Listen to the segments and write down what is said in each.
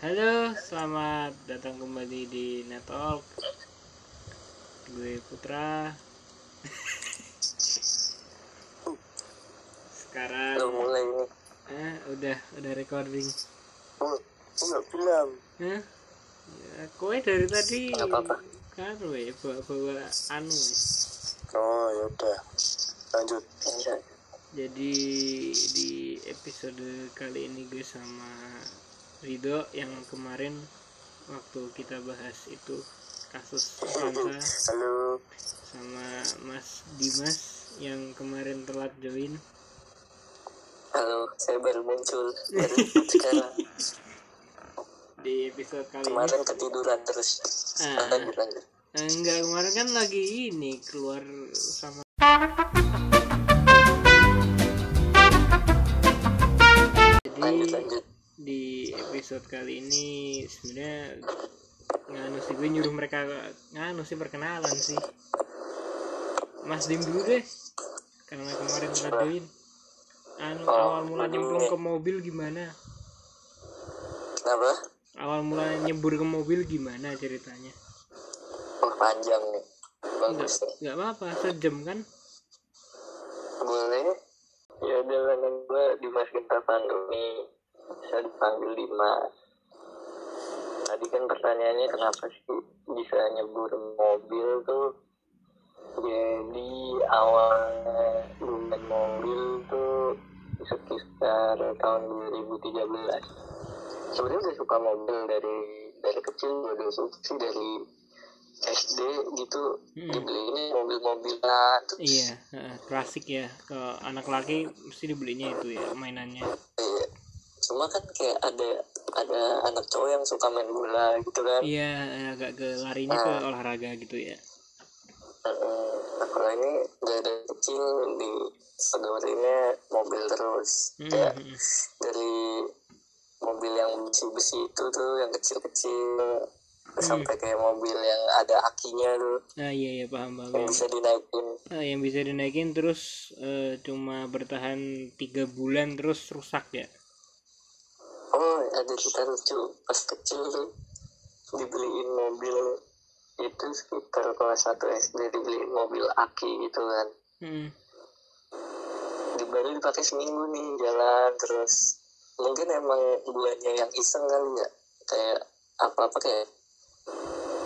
Halo, selamat datang kembali di Netalk. Gue Putra. Sekarang Udah mulai ini. eh udah udah recording. Oh, enggak bilang. Hah? Ya, kowe dari tadi apa-apa. kan we bawa-bawa anu. Oh, ya udah. Lanjut. Jadi di episode kali ini gue sama Rido yang kemarin waktu kita bahas itu kasus Fransa Halo. sama Mas Dimas yang kemarin telat join. Halo, saya baru muncul. Baru sekarang. Di episode kali ini Kemarin ketiduran terus. Ah. Lanjut, lanjut. Eh, enggak kemarin kan lagi ini keluar sama episode kali ini sebenarnya nganu sih gue nyuruh mereka nganu sih perkenalan sih Mas Dim dulu deh karena kemarin ngaduin anu Oh, awal mula nyemplung ke mobil gimana Kenapa? awal mula nyebur ke mobil gimana ceritanya Oh, panjang nih. enggak Bagus nih. enggak apa-apa sejam kan Boleh. Ya lah, nama gue Dimas Genta Pandemi. Saya dipanggil Dimas. Tadi kan pertanyaannya kenapa sih bisa nyebur mobil tuh jadi awalnya lumayan mobil tuh sekitar tahun 2013 sebenarnya udah suka mobil dari dari kecil udah suka sih dari SD gitu Hmm. dibeliin mobil-mobilan iya klasik ya ke anak laki mesti dibelinya itu ya mainannya Iya. Cuma kan kayak ada ada anak cowok yang suka main bola gitu kan. iya agak ke larinya ke olahraga gitu ya Heeh. Nah, kalau ini dari kecil di sedorinnya mobil terus. Hmm, Kayak hmm. dari mobil yang besi-besi itu tuh yang kecil-kecil sampai kayak mobil yang ada akinya tuh ah iya iya paham paham yang bisa dinaikin. Ah, yang bisa dinaikin terus eh, cuma bertahan tiga bulan terus rusak ya Oh, ada cerita lucu pas kecil tuh dibeliin mobil itu sekitar kelas 1 SD dibeliin mobil aki gitu kan. hmm. di baru dipakai seminggu nih jalan terus mungkin emang bulannya yang iseng kali ya kayak apa apa kayak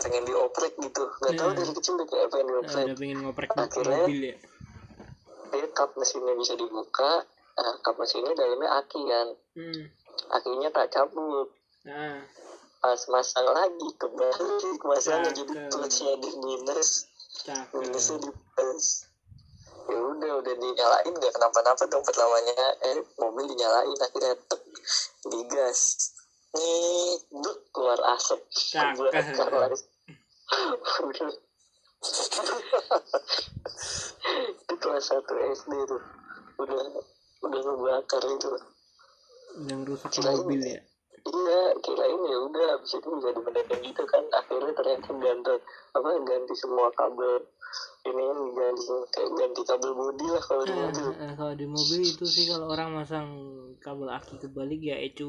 pengen dioprek gitu nggak tahu Hmm. dari kecil udah kayak pengen Nah, dioprek udah pengen ngoprek Akhirnya- mobil ya dia kap mesinnya bisa dibuka nah, kap mesinnya dalamnya aki kan hmm. Akinya tak cabut. Nah pas masang lagi kembali masangnya jadi plusnya di minus. Cakep. Minusnya di plus. Ya udah udah dinyalain nggak kenapa-napa dong pertamanya eh mobil dinyalain akhirnya tek digas nih duk keluar asap. Keluar. Udah. itu kelas satu SD tuh. Udah udah ngebakar itu yang rusak Kirain- mobil ya? Iya kirain ya udah habis itu bisa dibenerin gitu kan. Akhirnya ternyata ganti apa ganti semua kabel ini ganti kayak ganti kabel bodi lah kalau di Nah, mobil. eh, kalau di mobil itu sih kalau orang masang kabel aki kebalik ya itu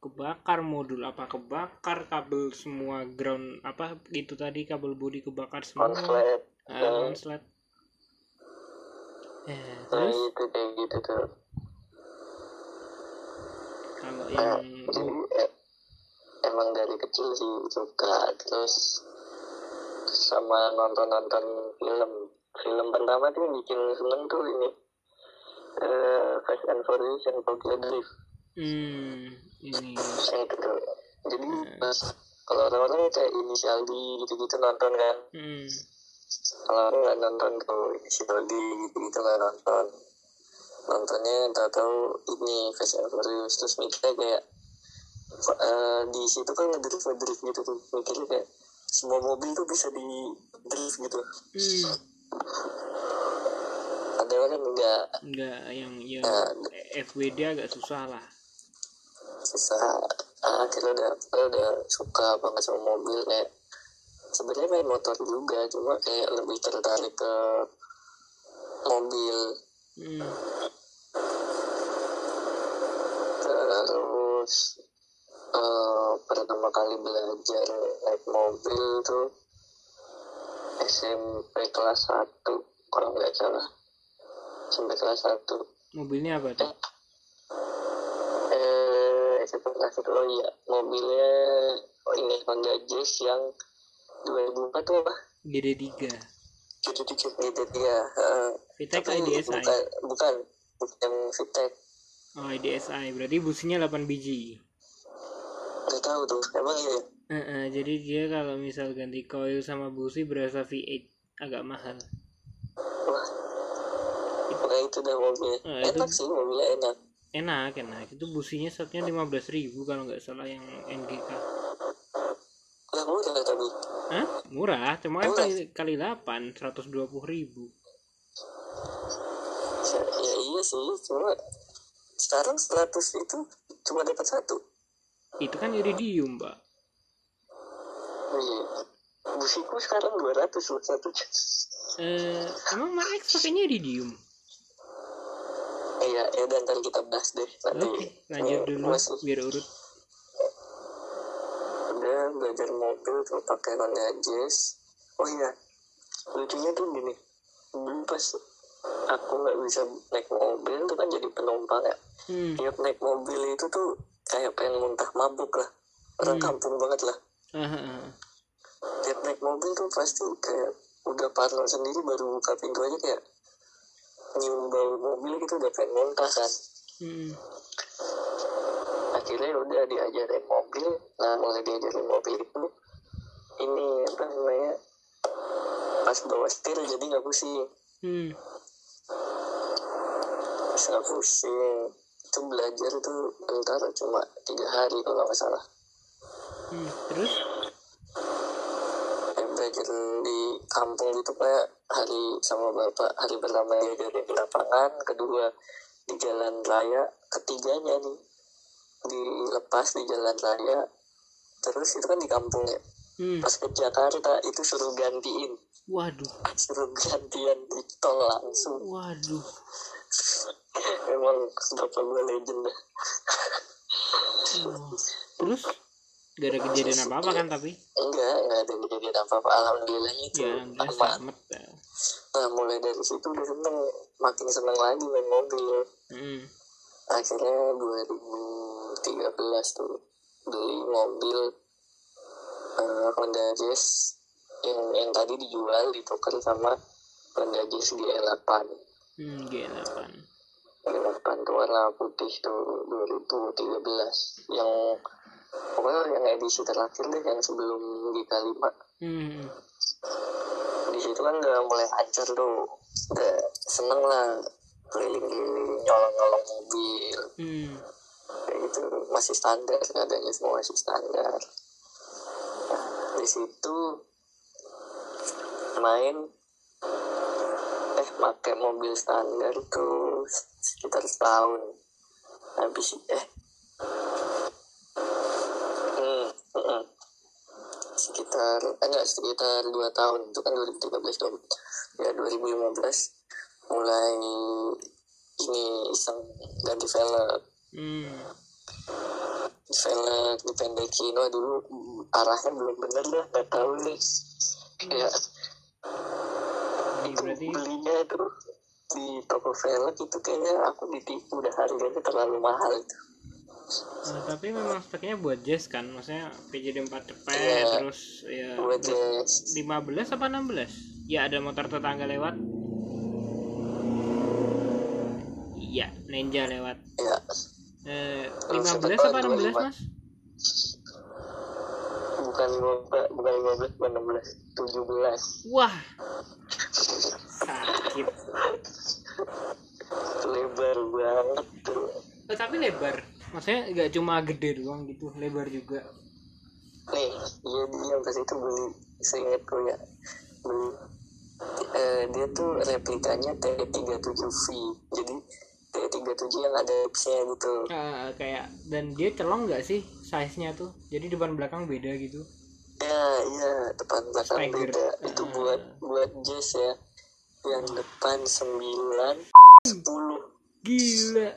kebakar modul apa kebakar kabel semua ground apa itu tadi kabel bodi kebakar semua. Konslet Ah, konslet ya nah terus? itu kayak gitu tuh kalau nah, jadi eh, emang dari kecil sih suka. Terus sama nonton nonton film. Film pertama tuh bikin seneng tuh ini eh Fast and Furious yang Tokyo Drift. Hmm, ini. Yang itu tuh jadi pas kalau orang-orang kayak inisial D gitu-gitu nonton kan. Hmm, kalau aku nggak nonton tuh inisial D gitu-gitu nggak nonton nontonnya tahu-tahu ini Fast and Furious terus mikirnya kayak eh, di situ kan ngedrift ngedrift gitu tuh. Mikirnya kayak semua mobil tuh bisa di drift gitu. Hmm. padahal kan? Enggak enggak yang yang Nah. FWD agak susah lah. Susah. Ah, akhirnya udah udah suka banget sama mobil kayak sebenarnya main motor juga cuma kayak lebih tertarik ke mobil hmm. terus eh, pertama kali belajar naik mobil tuh SMP kelas 1 kalau nggak salah. SMP kelas 1 mobilnya apa tuh? Eh SMP kelas 1 oh iya mobilnya oh ini Honda Jazz yang 2004 tuh apa? GD3 gitu dikit gitu dia uh, tapi IDSI bukan bukan bukan Vitek. Oh IDSI berarti businya 8 biji. Nggak tahu tuh emang iya Eh, eh, jadi dia kalau misal ganti coil sama busi berasa V8 agak mahal. Wah. Pokoknya itu dah mobilnya itu- enak sih mobilnya enak. Enak enak. Itu businya satunya 15.000 kalau nggak salah yang NGK lah murah tapi Hah? murah cuma kan kali, kali 8 120 ribu. Ya, ya iya sih cuma sekarang 100 itu cuma dapat satu. Itu kan iridium mbak. Iya. Busiku sekarang 200 loh satu eh, emang Mark X pakainya iridium? Iya ya dan ntar kita bahas deh. Oke lanjut Eh, dulu masih. biar urut belajar mobil tuh pakai Honda Jazz oh iya lucunya tuh gini dulu pas aku nggak bisa naik mobil tuh kan jadi penumpang ya hmm. tiap naik mobil itu tuh kayak pengen muntah mabuk lah orang Hmm. kampung banget lah ah, ah, ah. tiap naik mobil tuh pasti kayak udah parno sendiri baru buka pintu aja kayak nyium bau mobil gitu udah pengen muntah kan Hmm. akhirnya udah diajarin mobil nah mulai diajarin mobil itu ini apa namanya pas bawa setir jadi nggak pusing. Hmm. pas nggak pusing. Itu belajar tuh bentar cuma tiga hari kalau nggak salah. Hmm. terus? Belajar di kampung gitu kayak hari sama bapak hari pertama diajarin di lapangan kedua di jalan raya ketiganya nih dilepas di jalan raya terus itu kan di kampung ya. Hmm. pas ke Jakarta itu suruh gantiin. Waduh. Suruh gantian di tol langsung. Waduh. Emang bapak gue legend dah Oh. terus? Gak ada kejadian apa apa kan tapi? Enggak enggak ada kejadian apa apa alhamdulillahnya itu ya alhamdulillah aman ya. nah mulai dari situ udah seneng. Makin seneng lagi main mobil. Hmm. akhirnya 2013 tuh. Beli mobil eh, Honda Jazz yang yang tadi dijual ditukar sama Honda Jazz GL8 Hmm, G8 G8 tuh warna putih tuh 2013 yang pokoknya yang edisi terakhir deh yang sebelum GK5 hmm. di situ kan udah mulai hancur tuh. Udah seneng lah keliling-keliling nyolong-nyolong mobil. Hmm. Kayak gitu. Masih standar keadaannya semua masih standar. Nah, di situ main eh pakai mobil standar tuh sekitar setahun. Habis eh hmm, hmm. sekitar eh, enggak sekitar dua tahun. Itu kan 2013 tuh ya 2015 mulai ini iseng ganti velg Hmm. velg dipendekin wah dulu arahnya belum bener dah nggak tahu deh kayak berarti belinya itu di toko velg itu kayaknya aku ditipu dah harganya terlalu mahal itu. Nah, tapi memang speknya buat jazz kan maksudnya PJD 4 cepet Iya. terus ya buat jazz 15 apa 16 ya ada motor tetangga lewat. Iya. Ninja lewat. Ya eh, Terus 15 apa, apa 16 25? mas? Bukan 15 bukan 15 bukan 16 17 wah. Sakit. Lebar banget tuh Eh, tapi lebar. Maksudnya nggak cuma gede doang gitu lebar juga. Nih iya dia pas itu beli seingatku ya beli eh, dia tuh replikanya T37V jadi T37 yang ada X-nya gitu. Eh, kayak dan dia celong nggak sih size nya tuh? Jadi depan belakang beda gitu. Ya iya depan belakang Tiger. beda. Itu Ah. buat buat jazz ya. Yang depan 9 10 gila.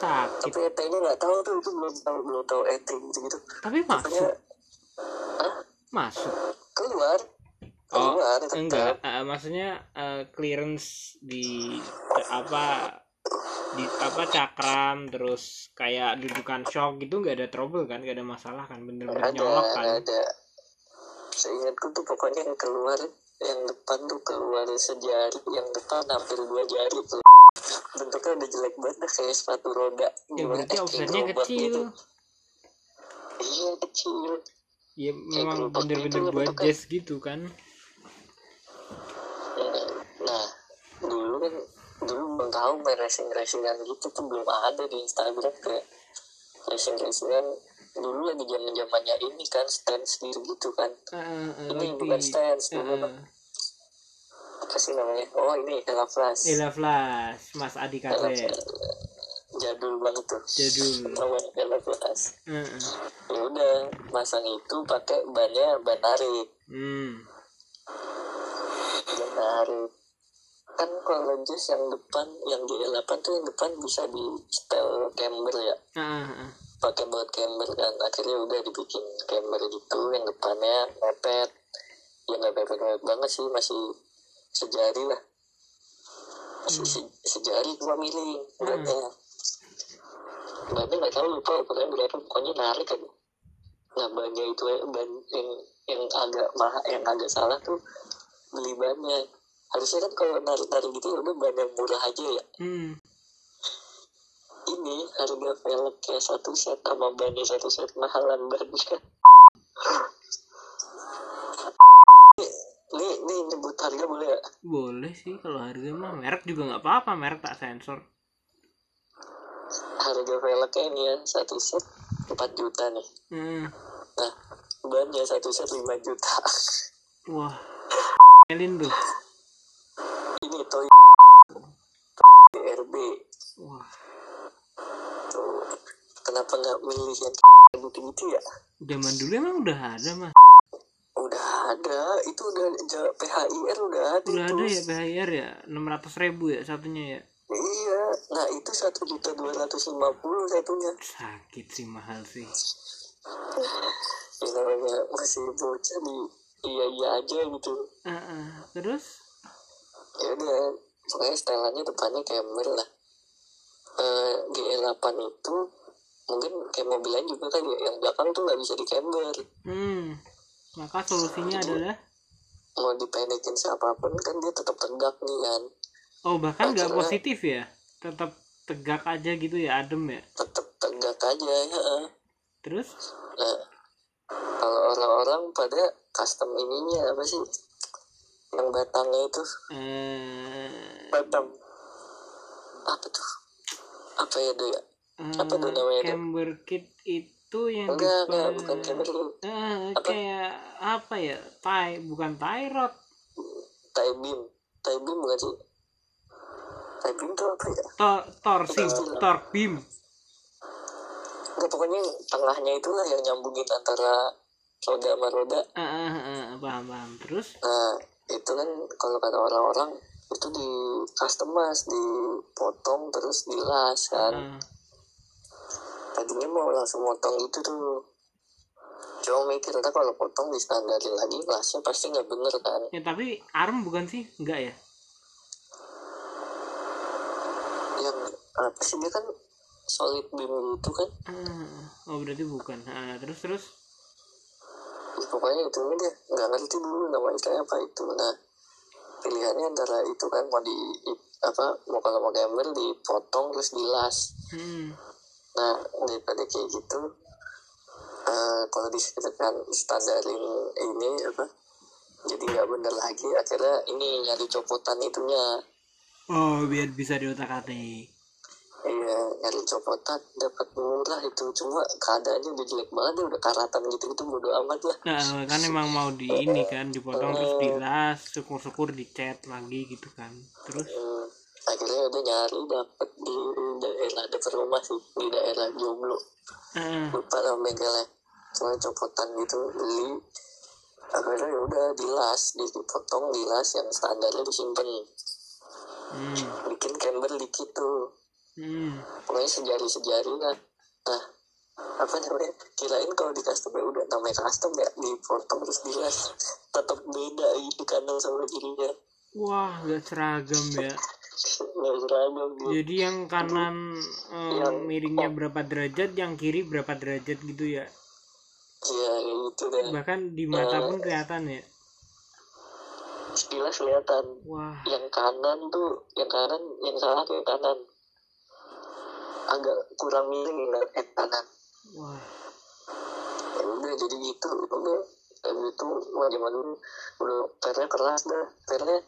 Sakit. Tapi ET-nya nggak tahu tuh itu belum tahu belum tahu ET gitu gitu tapi makanya masuk. Hah? masuk. Keluar. Oh, keluar tetap. enggak. Eh, maksudnya eh, clearance di apa di apa cakram terus kayak dudukan shock gitu nggak ada trouble kan nggak ada masalah kan bener-bener nyolok kan? ada. Seingatku tuh pokoknya yang keluar yang depan tuh keluar sejari yang depan hampir dua jari tuh. Bentuknya udah jelek banget dah kayak sepatu roda. Ya berarti offsetnya kecil. gitu. iya kecil. Ya memang bener-bener gitu lah buat jazz gitu kan. Nah dulu kan dulu belum tahu main racing racingan gitu tuh belum ada di Instagram kayak racing racingan dulu lagi zaman zamannya ini kan stand sendiri gitu kan. Eh, eh, ini bukan stance dulu eh. apa. Sih namanya? Oh ini Ella Flash. Ella Flash Mas Adi Flash. jadul banget tuh. Jadul. namanya Ella Flash. Eh, eh. ya udah masang itu pakai bannya ban tarik hmm. Ban tarik kan kalau jazz yang depan yang di L8 tuh yang depan bisa di setel camber ya. Ah. pakai buat camber kan. Akhirnya udah dibikin camber gitu yang depannya mepet. Ya nggak mepet mepet banget sih masih sejari lah. Masih se- sejari dua miling beratnya bannya nggak tahu lupa ukurannya berapa pokoknya narik kan. Nah bannya itu ban yang yang agak mahal yang agak salah tuh beli bannya harusnya kan kalau narik narik gitu udah ban yang murah aja ya. Hmm. Ini harga velgnya satu set sama bannya satu set mahalan bannya ini ini nyebut harga boleh ya boleh sih kalau harga mah merek juga nggak apa-apa merek tak sensor. Harga velgnya ini ya satu set 4 juta nih. Hmm. nah bannya satu set 5 juta. Wah. Elin tuh toy DRB wah. Tuh kenapa nggak milih yang gitu-gitu ya? Zaman dulu emang udah ada mah udah ada itu udah PHIR udah ada udah itu. ada ya PHIR ya? 600 ribu ya satunya ya? Iya nah itu satu juta dua ratus lima puluh satunya. Sakit sih mahal sih. Ya namanya masih bocah di iya iya aja gitu. Ah, ah. terus ya udah pokoknya setelannya depannya camber lah. Eh GL8 itu mungkin kayak mobil lain juga kan ya, yang belakang tuh nggak bisa di camber hmm maka solusinya adalah? mau dipendekin siapa pun kan dia tetap tegak nih kan. Oh bahkan nggak positif ya? Tetap tegak aja gitu ya adem ya? Tetap tegak aja ya. terus? Nah kalau orang-orang pada custom ininya apa sih yang batangnya itu. Eh batang apa tuh? Apa ya do ya Apa tuh eh, namanya, camber kit itu yang enggak enggak bukan camber itu Eh, Apa? kayak apa ya? Tie bukan tie rod tie beam tie beam bukan sih? Tie beam tuh apa ya? Tor torsi Udah. torque beam. Enggak pokoknya tengahnya itulah yang nyambungin antara roda sama roda. Ah, ah, ah, paham paham. Terus? Nah itu kan kalau kata orang-orang itu di customize dipotong terus dilas kan. Ah, tadinya mau langsung motong itu tuh. Cuma mikir ntar kalau potong di standarin lagi lasnya pasti nggak bener kan. Ya tapi arm bukan sih? Enggak ya? Yang apa sih dia kan solid beam gitu kan. Ah, oh berarti bukan. Ah, terus terus pokoknya itu dia nggak ngerti dulu nama istilahnya apa itu. Nah pilihannya antara itu kan mau di apa mau kalau mau gambar dipotong terus dilas. Hmm. nah daripada kayak gitu eh, kalau disesuaikan standarin ini apa jadi nggak bener lagi akhirnya ini nyari copotan itunya. Oh biar bisa diotak atik iya nyari copotan dapat murah itu. Cuma keadaannya udah jelek banget ya udah karatan gitu itu bodo amat lah. Nah kan emang mau di ini kan dipotong terus dilas syukur-syukur dicat lagi gitu kan. Terus? Hmm, akhirnya udah nyari dapet di daerah dekat rumah sih di daerah Jomblo. Ah, lupa bengkelnya cuma copotan gitu beli. Akhirnya ya udah dilas dipotong dilas yang standarnya disimpan hmm. bikin camber dikit tuh hmm. pokoknya sejari-sejari lah. Nah apa namanya? Kirain kalau di custom ya udah namanya custom ya dipotong terus dilas tetap beda gitu kanan sama kirinya wah nggak seragam ya. Seragam gitu jadi yang kanan eh, Yang- miringnya berapa derajat yang kiri berapa derajat gitu ya? Ya kayak gitu deh. Bahkan di mata pun kelihatan ya? Sekilas kelihatan. Wah. Yang kanan tuh yang kanan yang salah tuh yang kanan agak kurang miring eh, kanan wah. Ya udah jadi gitu udah Habis itu dulu udah pernya keras dah pernya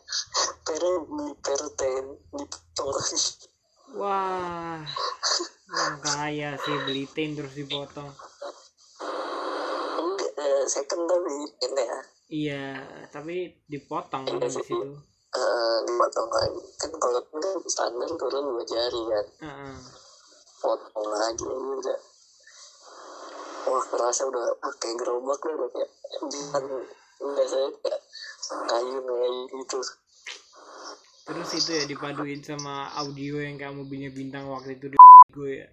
pernya di perten dipotong lagi wah. Wah kaya sih beli tin terus dipotong. Enggak eh, second tapi ini ya. Iya tapi dipotong kan di situ. eh, dipotong lagi. Kan kalau kan standar turun dua jari kan. Heeh. Potong lagi ya udah. Wah kerasa udah ah, kayak gerobak udah kayak bukan biasanya kayak kayu kayak gitu. Terus itu ya dipaduin sama audio yang kamu punya bintang waktu itu di gue ya.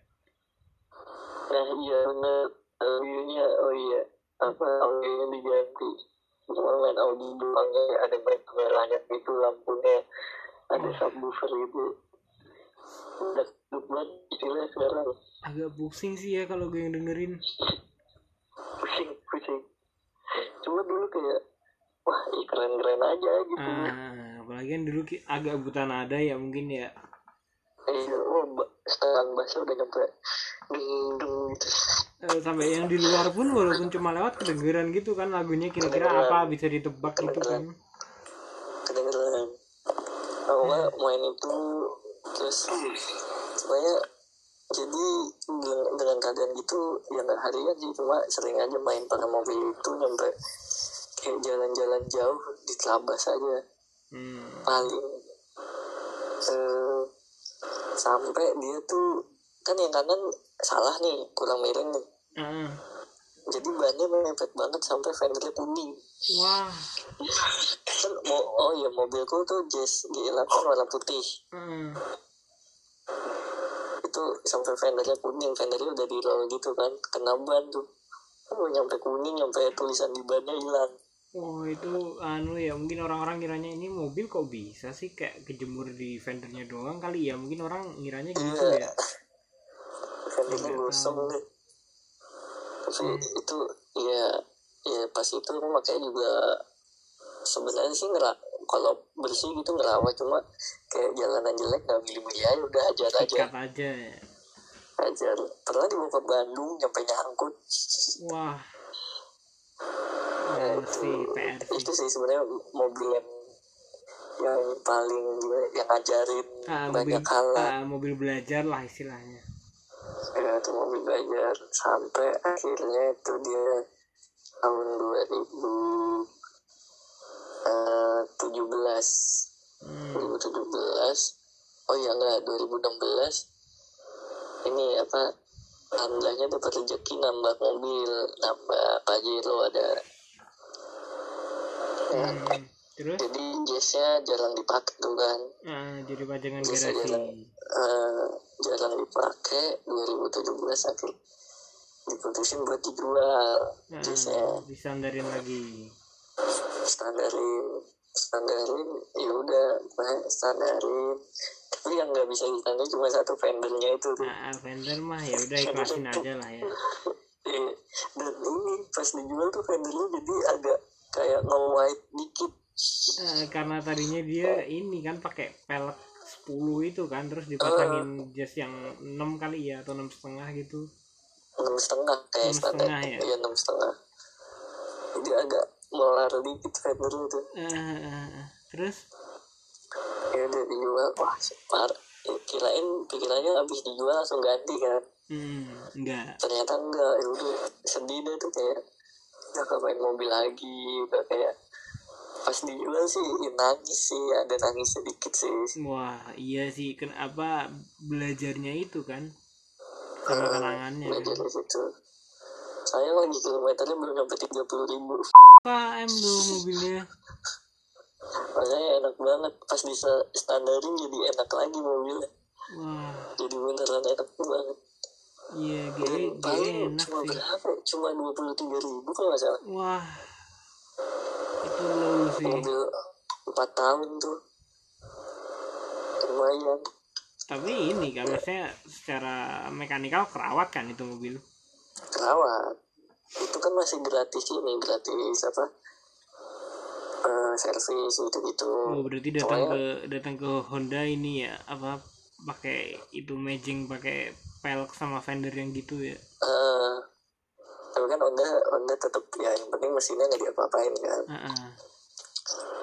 Nah iya bener. Audionya oh iya. Apa audionya diganti. Cuma main audio doang kayak ada main kameranya gitu lampunya. Ada subwoofer gitu. Udah sekarang. Agak pusing sih ya kalau gue yang dengerin. Pusing pusing. Cuma dulu kayak wah ih, keren-keren aja gitu. Ah apalagi kan dulu agak buta nada ya mungkin ya. Iya, oh, setelan bahasa udah nyampe gitu. Sampai yang di luar pun walaupun cuma lewat kedengeran gitu kan lagunya kira-kira apa bisa ditebak gitu kan. Kedengeran. Aku main itu terus sebenarnya jadi dengan, dengan keadaan gitu ya nggak harian sih cuma sering aja main pakai mobil itu nyampe kayak jalan-jalan jauh di Telabas aja. Hmm. paling eh, sampai dia tuh kan yang kanan salah nih kurang miring nih. Ah, jadi bannya mepet banget sampai fendernya kuning wah kan mau oh iya mobilku tuh Jazz G8 warna putih. Ah, itu sampai fendernya kuning fendernya udah di roll gitu kan kena ban tuh. Oh nyampe kuning nyampe tulisan di bannya hilang. Oh itu anu ya mungkin orang-orang kiranya ini mobil kok bisa sih kayak kejemur di fendernya doang kali ya? Mungkin orang ngiranya gitu ya. Fendernya gosong nih tapi itu ya ya pas itu makanya juga sebenarnya sih ngerak kalau bersih gitu ngerawat cuma kayak jalanan jelek nggak milih-milih aja udah ajar aja. Sikat aja ya. Ajar. Pernah dibawa ke Bandung nyampe nyangkut. Wah. Ya, sih PR itu sih sebenarnya mobil yang yang paling yang ngajarin ah, mobil banyak hal ah, mobil belajar lah istilahnya. Ya, itu mobil belajar. Sampai akhirnya itu dia tahun 2017 hmm. 2017 oh ya enggak 2016 ini apa alhamdulillahnya dapat rezeki nambah mobil nambah pajero ada. Ya, Hmm. terus? Jadi jazznya jarang dipakai tuh kan. Ah, jadi pajangan garasi. jalan. Eh, jarang dipakai 2017 akhir. Diputusin buat dijual ah, jazznya disandarin lagi standarin standarin ya udah nah, standarin. Tapi yang nggak bisa ditandain cuma satu vendornya itu tuh. Ah, ah, vendor mah ya udah ikhlasin aja lah ya. Iya. dan ini pas dijual tuh vendornya jadi agak kayak no white dikit. Eh, karena tadinya dia ini kan pakai pelek 10 itu kan terus dipasangin jas yang 6 kali ya atau enam setengah gitu. Enam setengah kayak Enam standar. setengah ya? iya enam setengah. Jadi agak melar dikit tuh Eh, eh, eh. terus? Ya udah dijual. Wah par kirain pikirannya habis dijual langsung ganti kan. Hmm, enggak. Ternyata enggak. Ya udah sedih deh tuh kayak udah main mobil lagi. Udah kayak pas dijual sih ya nangis sih. Ada nangis sedikit sih. Wah iya sih. Kenapa belajarnya itu kan? Sama kenangannya belajar kan? di situ saya lagi kilometernya belum sampai tiga puluh ribu. KM loh mobilnya. Makanya enak banget. Pas bisa standarin jadi enak lagi mobilnya. Wah. Jadi beneran enak banget. Iya dan GE GE paling enak cuma sih berapa ya? cuma dua puluh tiga ribu kalau nggak salah. Wah. Itu low sih. Mobil empat tahun tuh. Lumayan. Tapi ini kan maksudnya secara mekanikal kerawat kan itu mobil kerawat itu kan masih gratis ini gratis apa eh servis gitu gitu oh berarti datang ke datang ke Honda ini ya apa pakai itu matching pakai pelek sama fender yang gitu ya? Eh tapi kan Honda Honda tetap ya yang penting mesinnya nggak diapa-apain kan. Heeh.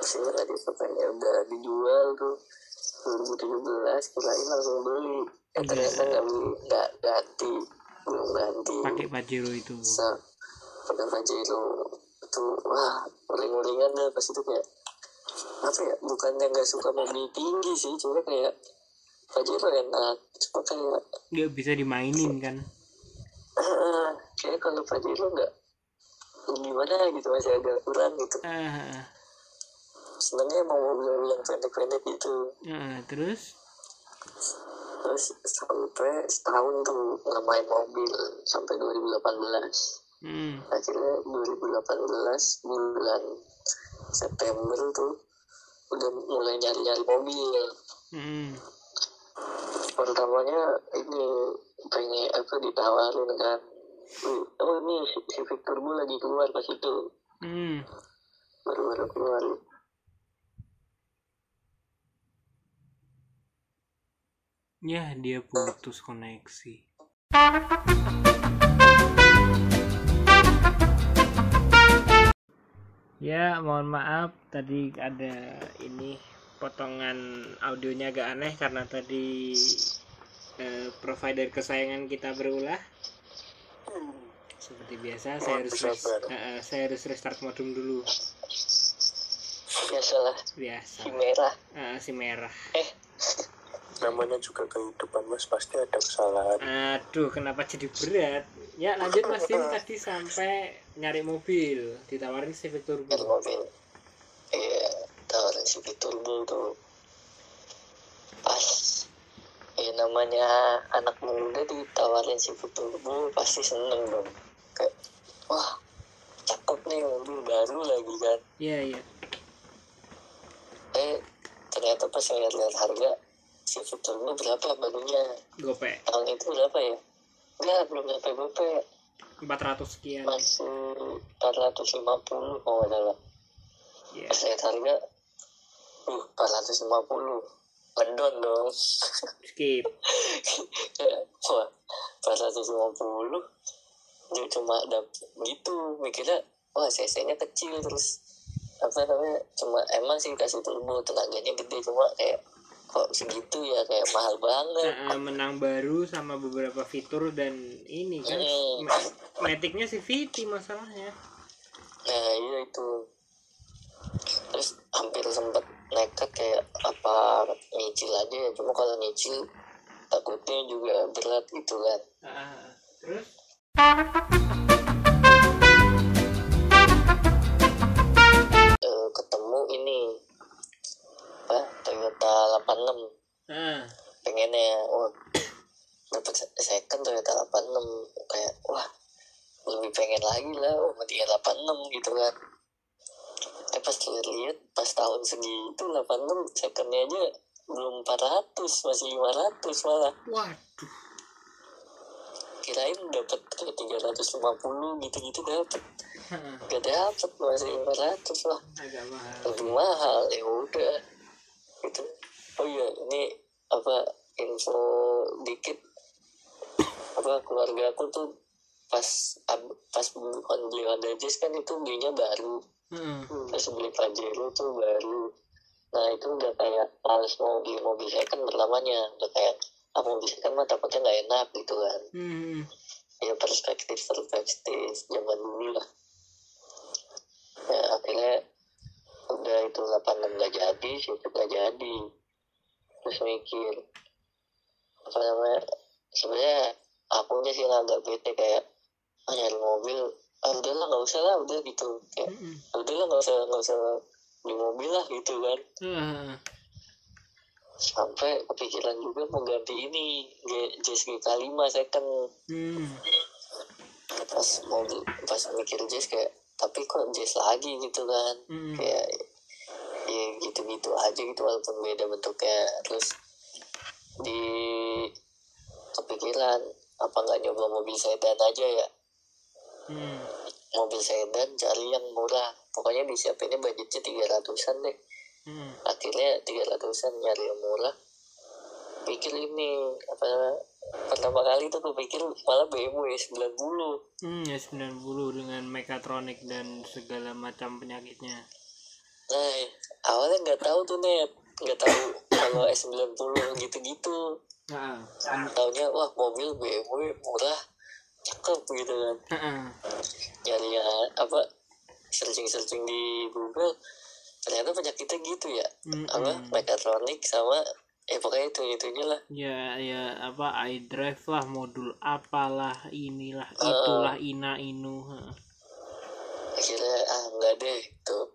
mesinnya nggak diapa-apain. Ya udah dijual tuh 2017 kirain langsung beli. Eh, ternyata nggak beli nggak ganti belum ganti pakai Pajero itu pakai Pajero itu. Wah uring-uringan deh pas itu kayak apa ya bukannya nggak suka mobil tinggi sih cuma kayak Pajero enak. Cuma kayak nggak bisa dimainin kan? Kayak kalau Pajero nggak gimana gitu masih agak kurang gitu. Ah sebenarnya mau mobil yang pendek-pendek gitu ah, terus terus sampai setahun tuh nggak main mobil sampai 2018 hmm. akhirnya 2018 bulan September tuh udah mulai nyari-nyari mobil Hmm. pertamanya ini pengen apa ditawarin kan "Wih, oh ini Si- Civic Turbo lagi keluar pas itu Hmm. baru-baru keluar ya dia putus koneksi. Ya mohon maaf tadi ada ini potongan audionya agak aneh karena tadi eh, provider kesayangan kita berulah. Seperti biasa saya harus sabar. eh, eh, saya harus restart modem dulu. Biasalah. Biasa. Si merah. Eh, si merah. Eh namanya juga kehidupan mas pasti ada kesalahan Aduh, kenapa jadi berat? Ya lanjut Mas Dim tadi sampai nyari mobil, ditawarin Civic Turbo. nyari mobil iya tawarin Civic Turbo tuh pas ya namanya anak muda ditawarin Civic Turbo pasti seneng dong kayak wah cakep nih mobil baru lagi kan Iya iya. eh ternyata pas ngeliat-liat harga Civic Turbo berapa barunya? Gope tahun itu berapa ya? Enggak belum nyampe gope 400 sekian. masih 450 kalau nggak salah. Iya. pas lihat harga uh 450 ngedon dong. Skip. Wah 450 dia cuma dapet gitu mikirnya wah cc nya kecil terus apa namanya cuma emang sih kasih turbo tenaganya gede cuma kayak kok segitu ya kayak mahal banget. Nah, menang baru sama beberapa fitur dan ini kan Hmm. Matic-nya si VT masalahnya. nah iya itu. Terus hampir sempet nekat kayak apa nyicil aja ya. Cuma kalau nyicil takutnya juga berat gitu kan. Ah, terus? Eh, ketemu ini Toyota 86 ah, pengennya wah dapat second Toyota 86 kayak wah lebih pengen lagi lah oh mendingan 86 gitu kan. Eh pas lihat pas tahun segitu 86 secondnya aja belum 400 masih 500 malah. Waduh. kirain dapat kayak 350 gitu-gitu dapat gak dapet masih 500 lah. Agak mahal. lebih mahal ya udah gitu oh iya ini apa info dikit. Apa keluarga aku tuh pas ab- pas on beli Honda Jazz kan itu belinya baru. Heeh. terus beli Pajero tuh baru. Nah itu udah kayak males mau beli mobil second berlamanya. Udah kayak ah mobil second mah takutnya nggak enak gitu kan. Hmm. ya perspektif perspektif zaman dulu lah. Ya akhirnya udah itu 86 gak jadi situ gak jadi. Terus mikir apa namanya sebenarnya akunya sih agak bete kayak ah, nyari mobil. Ah udah lah nggak usah lah udah gitu. Kayak Mm-mm. "Ah, udah lah nggak usah nggak usah beli mobil lah gitu kan. Ah, sampai kepikiran juga mau ganti ini G- Jazz GK5 second. Hmm. Pas mau pas mikir Jazz kayak tapi kok Jazz lagi gitu kan. Hmm. Kayak ya gitu-gitu aja gitu walaupun beda bentuknya. Terus di kepikiran apa nggak nyoba mobil sedan aja ya? Hmm. Mobil sedan cari yang murah. Pokoknya disiapinnya budgetnya tiga ratusan deh. Hmm. Akhirnya tiga ratusan nyari yang murah. Pikir ini apa pertama kali tuh gue pikir malah BMW 90 hmm ya 90 dengan mekatronik dan segala macam penyakitnya nah awalnya nggak tahu tuh net nggak tahu kalau S90 gitu-gitu Heeh. taunya wah mobil BMW murah cakep gitu kan Heeh. nyari yang apa searching searching di Google ternyata penyakitnya gitu ya Mm-mm. apa mekatronik sama eh pokoknya itu itunya lah. Ya ya apa iDrive lah modul apalah inilah itulah ina inu heeh. akhirnya ah enggak deh tuh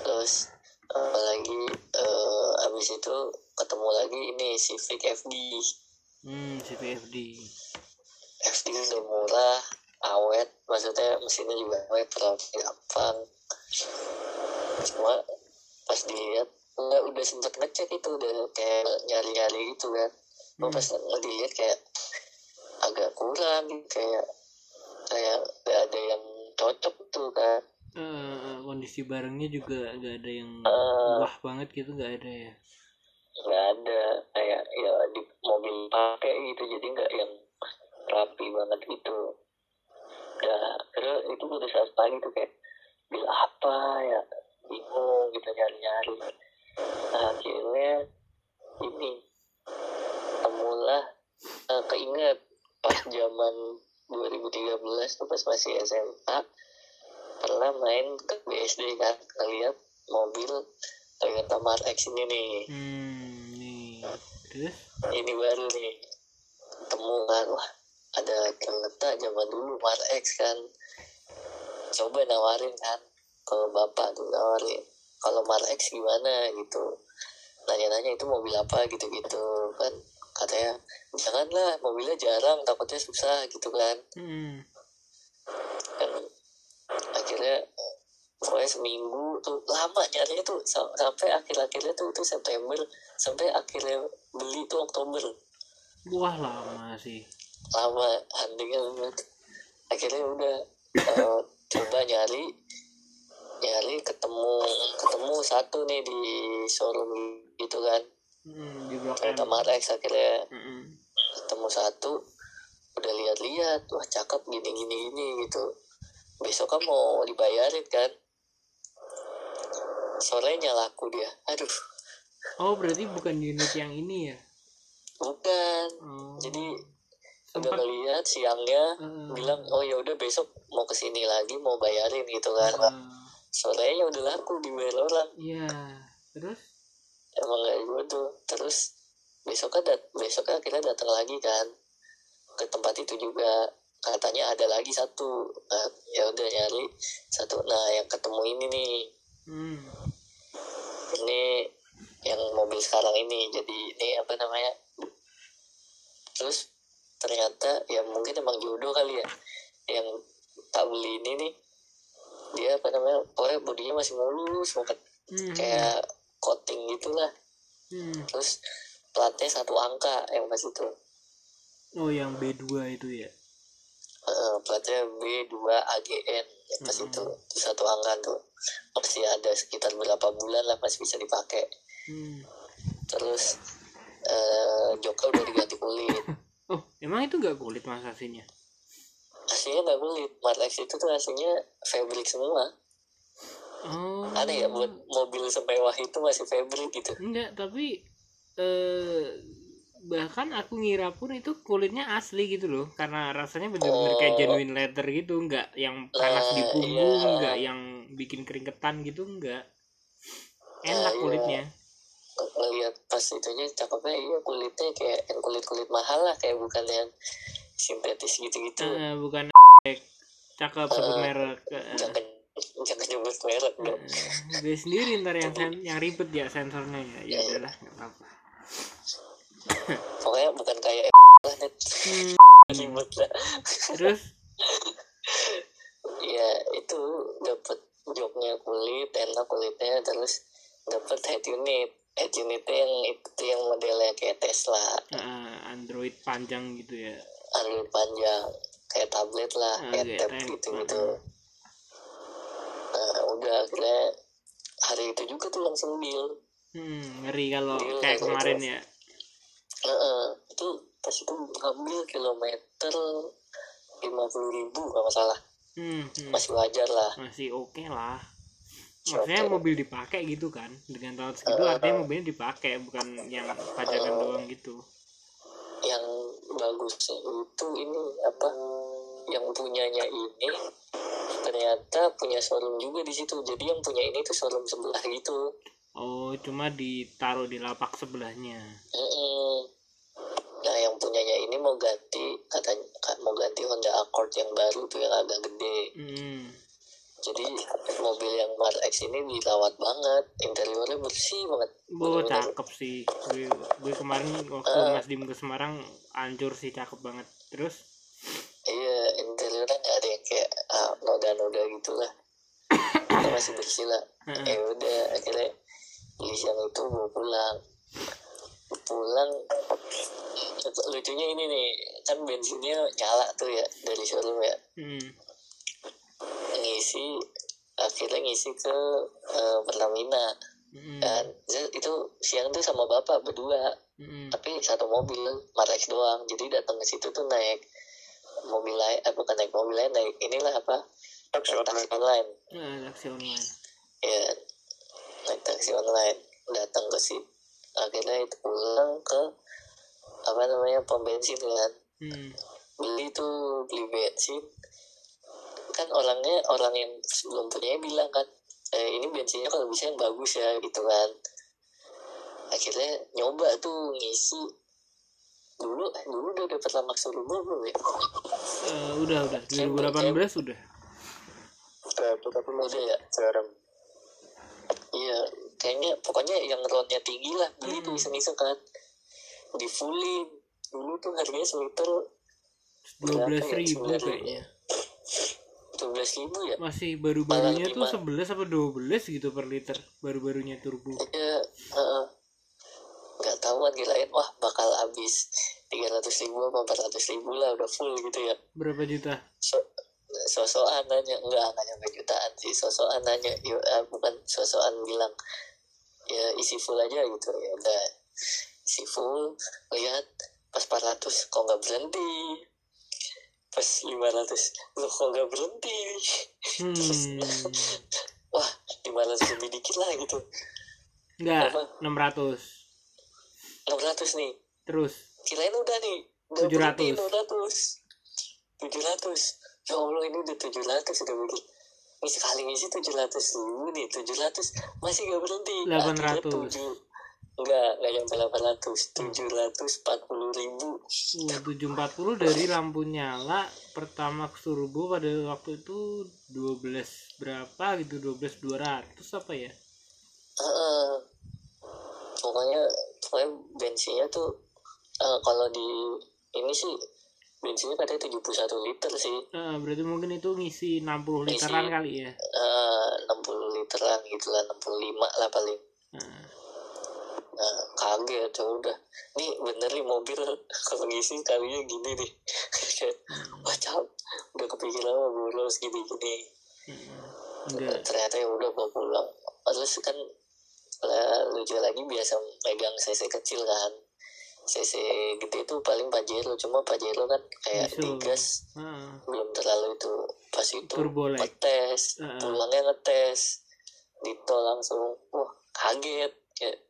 terus apalagi eh, abis itu ketemu lagi ini Civic FD hmm CPFD FD udah murah awet maksudnya mesinnya juga awet perawatnya gampang. Cuma pas dilihat enggak udah sempet ngecek itu udah kayak nyari-nyari gitu kan. Gua pas ngeliat kayak agak kurang gitu kayak kayak gak ada yang cocok tuh kan. Eh, kondisi barangnya juga gak ada yang Eh. wah banget gitu gak ada ya? Nggak ada kayak ya di mobil pakai gitu jadi nggak yang rapi banget gitu. Ya terus itu udah saat pagi tuh kayak bil apa ya? Bingung gitu nyari nyari nah akhirnya ini temulah eh, keinget pas zaman 2013 tuh pas masih SMA pernah main ke BSD kan ngeliat mobil Toyota Mark X ini nih. Hmm nih. Terus? Ini baru nih temu kan wah ada Toyota zaman dulu Mark X kan. Coba nawarin kan ke bapak tuh nawarin kalau Mark X gimana? Gitu. Nanya-nanya itu mobil apa? Gitu-gitu kan. Katanya janganlah mobilnya jarang takutnya susah gitu kan. Hmm. Kan akhirnya pokoknya seminggu tuh lama nyarinya tuh sam- sampai akhir-akhirnya tuh itu September sampai akhirnya beli tuh Oktober. Wah lama sih. Lama huntingnya banget. Akhirnya udah eh, coba nyari nyari ketemu ketemu satu nih di showroom gitu kan. Hmm di blok M akhirnya. Mm-mm. ketemu satu udah lihat-lihat wah cakep gini gini gini gitu. Besok kan mau dibayarin kan? Sorenya laku dia. Aduh. Oh berarti bukan unit yang ini ya? Bukan. Oh. jadi udah ngeliat siangnya Eh. bilang oh ya udah besok mau ke sini lagi mau bayarin gitu kan. Eh, sorenya udah laku dibayar orang iya terus? Emang kayak gitu terus besok kan dat besok kan kita datang lagi kan. Ke tempat itu juga. Katanya ada lagi satu. Nah, ya udah nyari satu. Nah yang ketemu ini nih. Hmm. Ini yang mobil sekarang ini. Jadi ini apa namanya? Terus ternyata ya mungkin emang jodoh kali ya. Yang tak beli ini nih dia apa namanya pokoknya bodinya masih mulus banget hmm. kayak coating gitulah. Hmm. terus platnya satu angka yang pas itu. Oh yang B2 itu ya? Eh, platnya B2 AGN yang pas Mhm. itu itu satu angka tuh masih ada sekitar berapa bulan lah masih bisa dipakai. Hmm. terus eh joknya udah diganti kulit. Oh emang itu gak kulit mas aslinya nggak kulit Mark X itu tuh aslinya fabric semua. Oh. Aneh ya buat mobil semewah itu masih fabric gitu. Enggak tapi eh bahkan aku ngira pun itu kulitnya asli gitu loh. Karena rasanya bener-bener kayak Oh. genuine leather gitu enggak yang panas di Nah, punggung iya. enggak yang bikin keringetan gitu enggak Nah, enak iya. kulitnya. Ngelihat pas itunya cakepnya iya kulitnya kayak yang kulit kulit mahal lah kayak bukan yang sintetis gitu-gitu. Eh, bukan cakep sebut Eh, merek Eh, jangan jangan nyebut merek dong. Gue sendiri ntar yang sen- yang ribet ya sensornya ya. Ya udahlah nggak apa-apa. Pokoknya bukan kayak lah net Hmm, ribet. Lah terus? Ya itu dapat joknya kulit enak kulitnya terus dapat head unit. Head unitnya yang itu yang modelnya kayak Tesla. Android panjang gitu ya Android panjang kayak tablet lah Ah, kayak kayak tab gitu gitu. Nah udah akhirnya hari itu juga tuh langsung deal. Hmm, ngeri kalau Iya, kayak kemarin ya. Heeh, itu pas itu ngambil kilometer lima puluh ribu kalau salah hmm, hmm. masih wajar lah. Masih oke lah. Masih maksudnya oke. mobil dipakai gitu kan dengan tahun segitu Eh, artinya mobilnya dipakai bukan yang pajakan Eh. doang gitu yang bagusnya itu ini apa yang punyanya ini ternyata punya showroom juga di situ. Jadi yang punya ini tuh showroom sebelah gitu. Oh cuma ditaruh di lapak sebelahnya. Mm-mm. nah yang punyanya ini mau ganti katanya ka- mau ganti Honda Accord yang baru tuh yang agak gede. Hmm. Jadi mobil yang Mark X ini dirawat banget interiornya bersih banget Bo, Bener-bener. cakep sih gue, gue kemarin waktu Eh. Mas Dim ke Semarang hancur sih cakep banget terus Iya, interiornya nggak ada yang kayak ah, noda-noda gitu lah. Itu masih bersih lah. Heeh. Ya udah, akhirnya beli yang itu bawa pulang. Pulang, lucunya ini nih, kan bensinnya nyala tuh ya dari showroom ya. hmm. Ngisi, akhirnya ngisi ke eh, Pertamina. Hmm. Dan itu siang tuh sama bapak berdua, Hmm. tapi satu mobil Marex doang. Jadi datang ke situ tuh naik mobil lain, eh bukan naik mobil lain, naik inilah apa? Taksi taksi online. online Nah, taksi online ya naik taksi online datang ke situ akhirnya itu pulang ke apa namanya pom bensin kan hmm. beli tuh beli bensin kan orangnya orang yang sebelum punya bilang kan eh, ini bensinnya kalau bisa yang bagus ya gitu kan akhirnya nyoba tuh ngisi dulu eh, dulu udah dapat lamak suruh belum ya Eh, udah udah 2018 udah Tapi tapi masih udah ya jarang. Iya, kayaknya pokoknya yang ronnya tinggi lah beli tuh Hmm. iseng-iseng kan. Di fullin. Dulu tuh harganya seliter 12 ribu Berapa ya? kayaknya dua belas ribu ya. masih baru-barunya tuh 11 apa 12 gitu per liter baru-barunya turbo. Iya, heeh. nggak tahu kan kirain wah bakal habis tiga ratus ribu apa empat ratus ribu lah udah full gitu ya. berapa juta? So, sosokan nanya. Enggak nggak nyampe jutaan sih. Sosokan nanya. Eh, bukan sosokan bilang ya isi full aja gitu. Ya udah isi full lihat pas 400 kok nggak berhenti pas 500 lo kok nggak berhenti? Hmm. wah 500 lebih dikit lah gitu. Enggak Apa? 600 600 nih. Terus? Kirain udah nih. Udah 700. berhenti 600 700 ya Allah ini udah 700 udah begitu ini sekali ngisi 700 ribu nih. 700 masih gak berhenti. 800. Akhirnya tujuh. Enggak enggak nyampe 800 740 ribu. Uh, 740 dari lampu nyala pertama turbo pada waktu itu 12 berapa gitu 12 200 apa ya Heeh. pokoknya pokoknya bensinnya tuh eh, kalau di ini sih bensinnya katanya 71 liter sih Eh, berarti mungkin itu ngisi 60 literan Ngisi. kali ya Eh, 60 literan gitu lah 65 lah paling Nah, Nah, kaget ya udah. Nih bener nih mobil kalau ngisi kalinya gini nih. Kayak, wah cap, udah kepikiran mau bolos gini-gini. hmm, enggak Ternyata ya udah bawa pulang. Terus kan lah, lucu lagi biasa megang CC kecil kan. CC gede tuh paling Pajero, cuma Pajero kan kayak Bisa. digas Ah, belum terlalu itu pas itu Turbo lag. ngetes Heeh. pulangnya ngetes di tol langsung wah kaget ya ini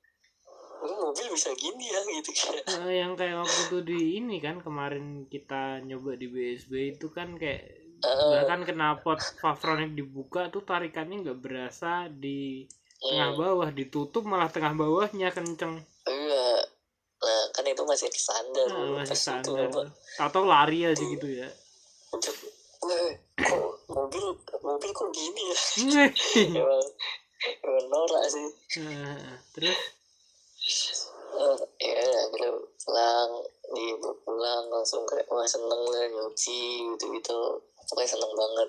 mobil bisa gini ya gitu kayak. Eh, yang kayak waktu itu di ini kan kemarin kita nyoba di BSB itu kan kayak Heeh. bahkan knalpot Favronik dibuka tuh tarikannya nggak berasa di tengah Hmm. bawah ditutup malah tengah bawahnya kenceng. Iya. Nah kan itu masih standar Nah, masih Pas itu standar atau lari aja gitu ya. Untuk, "Weh, kok mobil mobil kok gini ya? Emang emang norak sih. Ah, terus Ya akhirnya pulang di pulang langsung kayak wah seneng lah nyuci gitu gitu pokoknya seneng banget.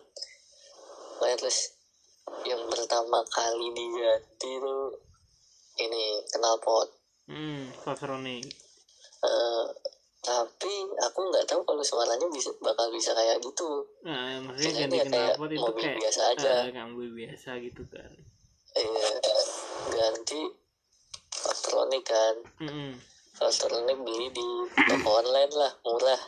Pokoknya terus yang pertama kali diganti tuh ini knalpot. Hmm Fastronic Eh, tapi aku nggak tahu kalau suaranya bisa bakal bisa kayak gitu. Nah maksudnya ganti kayak knalpot itu mobil kayak biasa aja. mobil biasa gitu kan. Iya, ganti elektronik kan. Hmm elektronik beli di toko online lah murah.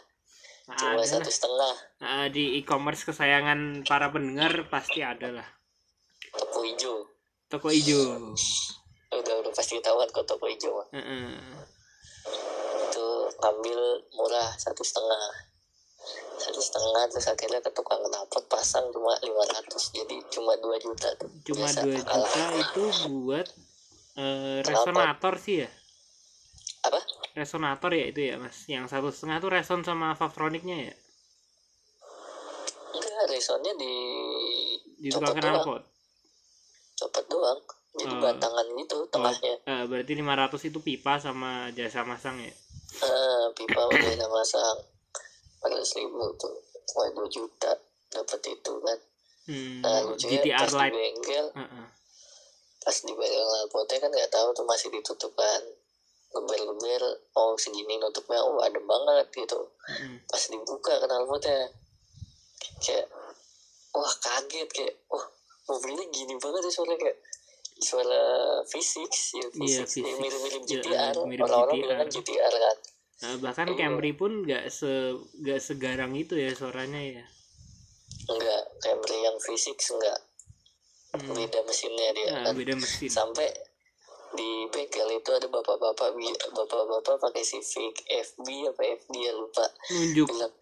Cuma ada satu setengah. Ah, di e-commerce kesayangan para pendengar pasti ada lah. Toko hijau. Toko hijau. Udah udah pasti ketahuan kok toko hijau. Heeh. itu ngambil murah satu setengah. Satu setengah terus akhirnya ke tukang knalpot pasang cuma 500 jadi cuma 2 juta tuh. Cuma 2 juta itu buat eh, resonator sih ya? Apa? Resonator ya itu ya mas. Yang satu setengah tuh reson sama Favtronicnya ya? Enggak resonnya di di tukang copot doang. knalpot? Copot doang. Jadi Oh. batangan gitu tengahnya. Eh, berarti 500 itu pipa sama jasa masang ya? Ah, pipa udah ada masang. pada ribu tuh. Cuma 2 juta dapat itu kan. Hmm, nah lucunya GTR pas di Lite. bengkel. Heeh. Pas di knalpotnya kan nggak tahu tuh masih ditutup kan geber-geber oh segini nutupnya oh adem banget gitu Heeh. pas dibuka knalpotnya kayak wah kaget kayak wah mobilnya gini banget ya suara kayak suara fisik ya Iya, fisik fisik. mirip-mirip Iya, GTR mirip orang-orang GTR. bilang kan GTR kan Nah, bahkan Iya. Camry pun nggak se nggak segarang itu ya suaranya ya enggak Camry yang fisik enggak Hmm. beda mesinnya dia Nah, kan. beda mesin. Sampai di bengkel itu ada bapak-bapak bapak-bapak pakai Civic FB apa FD ya lupa. Nunjuk. Bilang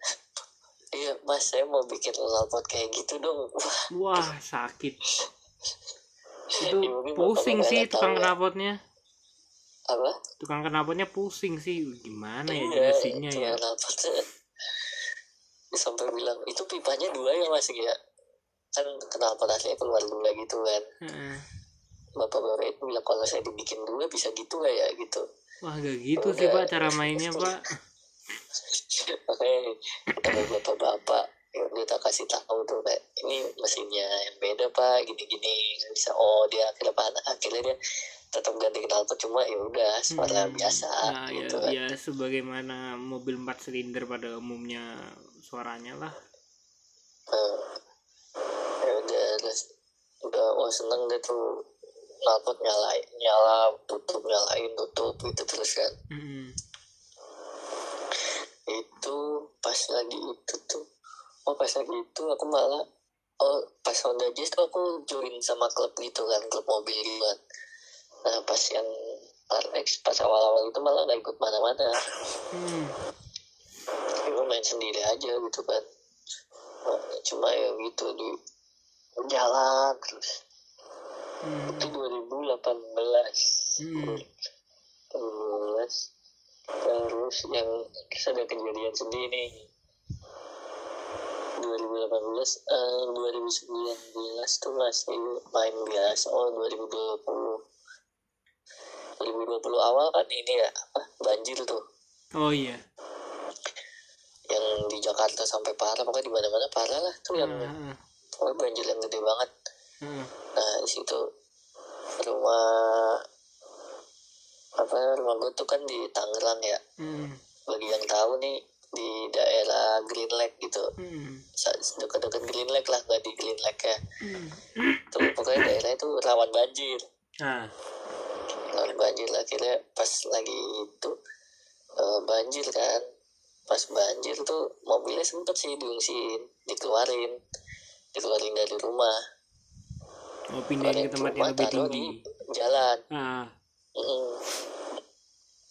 iya mas saya mau bikin knalpot kayak gitu dong. Wah. Sakit. Itu Ya, pusing sih tukang tahu ya. knalpotnya apa? Tukang knalpotnya pusing sih. Gimana ya iya jelasinnya ya? sampai bilang itu pipanya dua ya mas ya kan knalpot aslinya keluar dua gitu kan. Heeh. bapak-bapak itu bilang kalau saya dibikin dua bisa gitu nggak ya gitu. Wah gak gitu sih pak cara mainnya pak. Makanya ada bapak-bapak ya udah tak kasih tahu tuh kayak ini mesinnya yang beda pak gini-gini. Nggak bisa oh dia akhirnya apa akhirnya dia tetap ganti knalpot cuma ya udah suara Hmm. biasa nah ya, gitu kan ya sebagaimana mobil 4 silinder pada umumnya suaranya lah. Nah, ya udah. Udah wah seneng deh tuh. Knalpot nyalain nyala tutup nyalain tutup gitu terus kan. Mm-mm. itu pas lagi itu tuh. Oh pas lagi itu aku malah oh pas Honda Jazz tuh aku join sama klub gitu kan klub mobil gitu kan. Nah pas yang RX pas awal-awal itu malah gak ikut mana-mana. Hmm. main sendiri aja gitu kan cuma ya gitu di jalan terus. Hmm. itu 2018 Hmm. terus terus yang terus ada kejadian sedih nih 2018 eh, 2019 tuh masih main biasa oh 2020 2020 awal kan ini ya apa banjir tuh. Oh iya yang di Jakarta sampai parah pokoknya di mana-mana parah lah yang Heeh. pokoknya banjir yang gede banget Heeh. nah di situ rumah apa rumah gue tuh kan di Tangerang ya Hmm. bagi yang tahu nih di daerah Green Lake gitu Hmm. Dekat-dekat Green Lake lah nggak di Green Lake ya Hmm. tuh pokoknya daerah itu rawan banjir nah rawan banjir akhirnya pas lagi itu eh, banjir kan pas banjir tuh mobilnya sempet sih diungsiin dikeluarin. Dikeluarin dari rumah. Mau pindahin ke tempat yang lebih taruh tinggi. di jalan. Ah. Mm.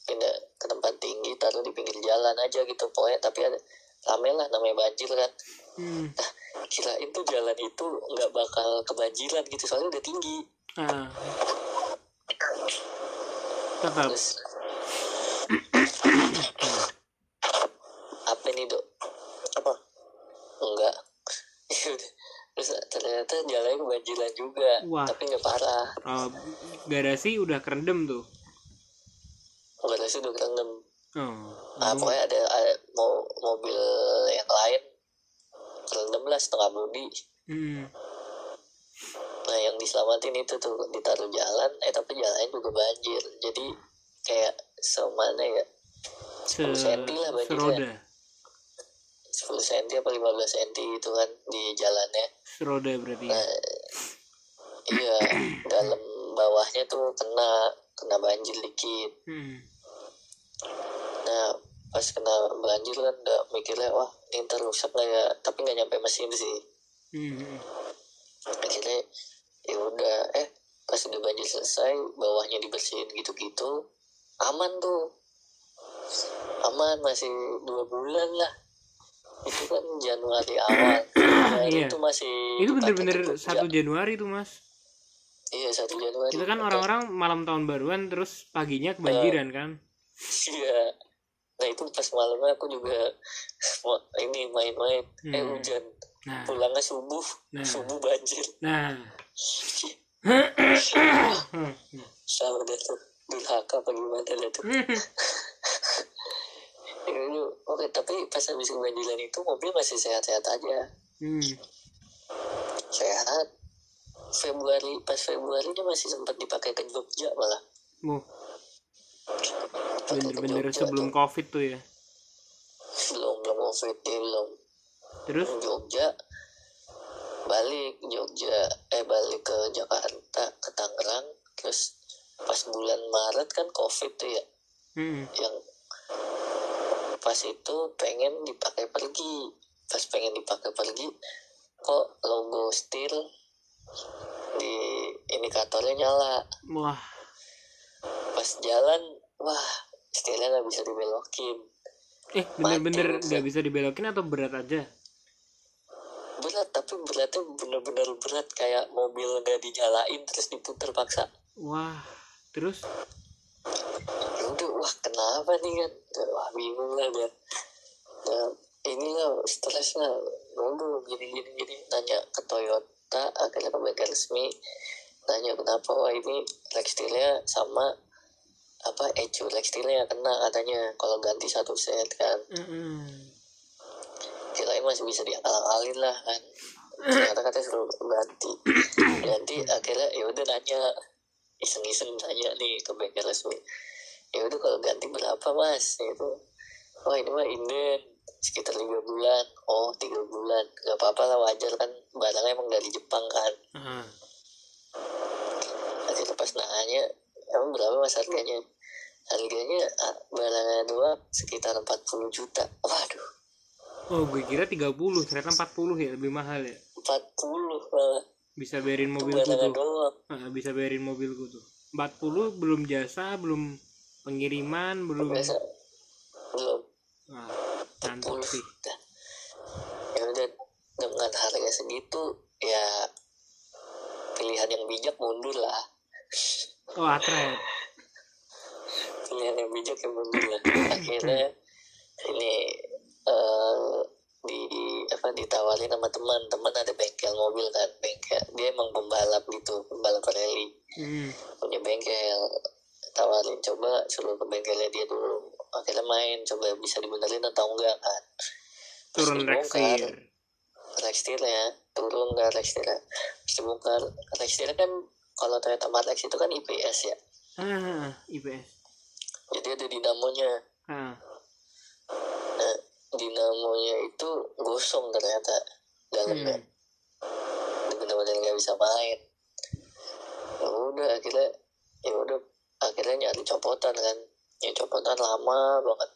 pindah ke tempat tinggi taruh di pinggir jalan aja gitu. Pokoknya tapi ada rame lah namanya banjir kan. Hmm. nah kirain tuh jalan itu nggak bakal kebanjiran gitu soalnya udah tinggi. Ah. Terus apa nih dok Apa? enggak Ya udah. terus ternyata jalannya kebanjiran juga. Wah. tapi nggak parah. Oh, garasi udah kerendam tuh? Sih udah kerendam oh. Ah, pokoknya ada, ada mau mobil yang lain kerendam lah setengah bodi. Hmm. nah yang diselamatin itu tuh ditaruh jalan eh tapi jalannya juga banjir. Jadi kayak semana ya. Se 10 senti lah banjirnya. seroda 10 cm apa 15 cm gitu kan di jalannya seroda berarti ya? nah iya dalam bawahnya tuh kena kena banjir dikit hmm. nah pas kena banjir kan udah mikirnya wah ini ntar rusak lah ya tapi nggak nyampe mesin sih Hmm. akhirnya ya udah eh pas udah banjir selesai bawahnya dibersihin gitu-gitu aman tuh aman masih dua bulan lah itu kan Januari awal. Januari Iya. itu masih itu bener-bener ke Jogja. satu Januari tuh mas. Iya satu Januari itu kan orang-orang malam tahun baruan terus paginya kebanjiran kan? Iya. Nah itu pas malamnya aku juga ini main-main. Eh Hmm. hujan. Nah. Pulangnya subuh. Nah. subuh banjir. Nah. Sama deh tuh durhaka apa gimana deh tuh Itu, oke tapi pas habis kebanjiran itu mobil masih sehat-sehat aja. Hmm. sehat. Februari pas Februari dia masih sempat dipakai ke Jogja malah. Ke bener-bener sebelum tuh. covid tuh ya? Belum belum covid dia belum. Terus? Jogja. Balik Jogja. Eh balik ke Jakarta ke Tangerang. Terus pas bulan Maret kan covid tuh ya. Hmm. yang pas itu pengen dipakai pergi. Pas pengen dipakai pergi kok logo steel di indikatornya nyala. Wah. Pas jalan wah steelnya nggak bisa dibelokin. Eh bener-bener nggak bisa dibelokin atau berat aja? Berat tapi beratnya bener-bener berat. Kayak mobil nggak dinyalain terus diputer paksa. Wah terus ya udah wah kenapa nih kan wah bingung lah dia nah, inilah stres lah udah gini gini gini nanya ke Toyota akhirnya ke bengkel resmi. Nanya kenapa wah ini tekstilnya sama apa ecu tekstilnya kena katanya kalau ganti satu set kan. Mm-mm. kirain masih bisa diakal-akalin lah kan. Ternyata katanya suruh ganti. Ganti akhirnya ya udah nanya iseng-iseng nanya nih ke bengkel resmi. Ya udah kalau ganti berapa mas? Itu oh ini mah inden sekitar tiga bulan. Oh tiga bulan. Nggak apa-apa lah wajar kan barangnya emang dari Jepang kan. Ah. akhirnya pas nanya emang berapa mas harganya? Harganya ah, barangnya doang sekitar 40 juta. Waduh. Oh gue kira 30 ternyata 40 ya lebih mahal ya. 40 malah bisa bayarin mobilku tuh. doang Ah, bisa bayarin mobilku tuh. 40 belum jasa belum pengiriman belum biasa belum. Wah, mantap sih. Ya udah dengan harga segitu ya pilihan yang bijak mundur lah. Oh atret pilihan yang bijak yang mundur lah. Akhirnya ini eh, di apa ditawarin sama teman. Teman ada bengkel mobil kan bengkel. Dia emang pembalap gitu pembalap rally. Hmm. punya bengkel. Tawarin coba suruh ke bengkelnya dia dulu. Akhirnya main coba bisa dibenerin atau enggak kan. Pas turun dibongkar, reksir Rextirnya turun nggak Rextirnya Terus dibongkar Rextirnya kan kalau Toyota Marex itu kan IPS ya. Ah IPS jadi ada dinamonya. Ah dinamonya itu gosong ternyata dalamnya hmm. benar-benar nggak bisa main. Ya udah akhirnya ya udah akhirnya nyari copotan kan. Ya copotan lama banget.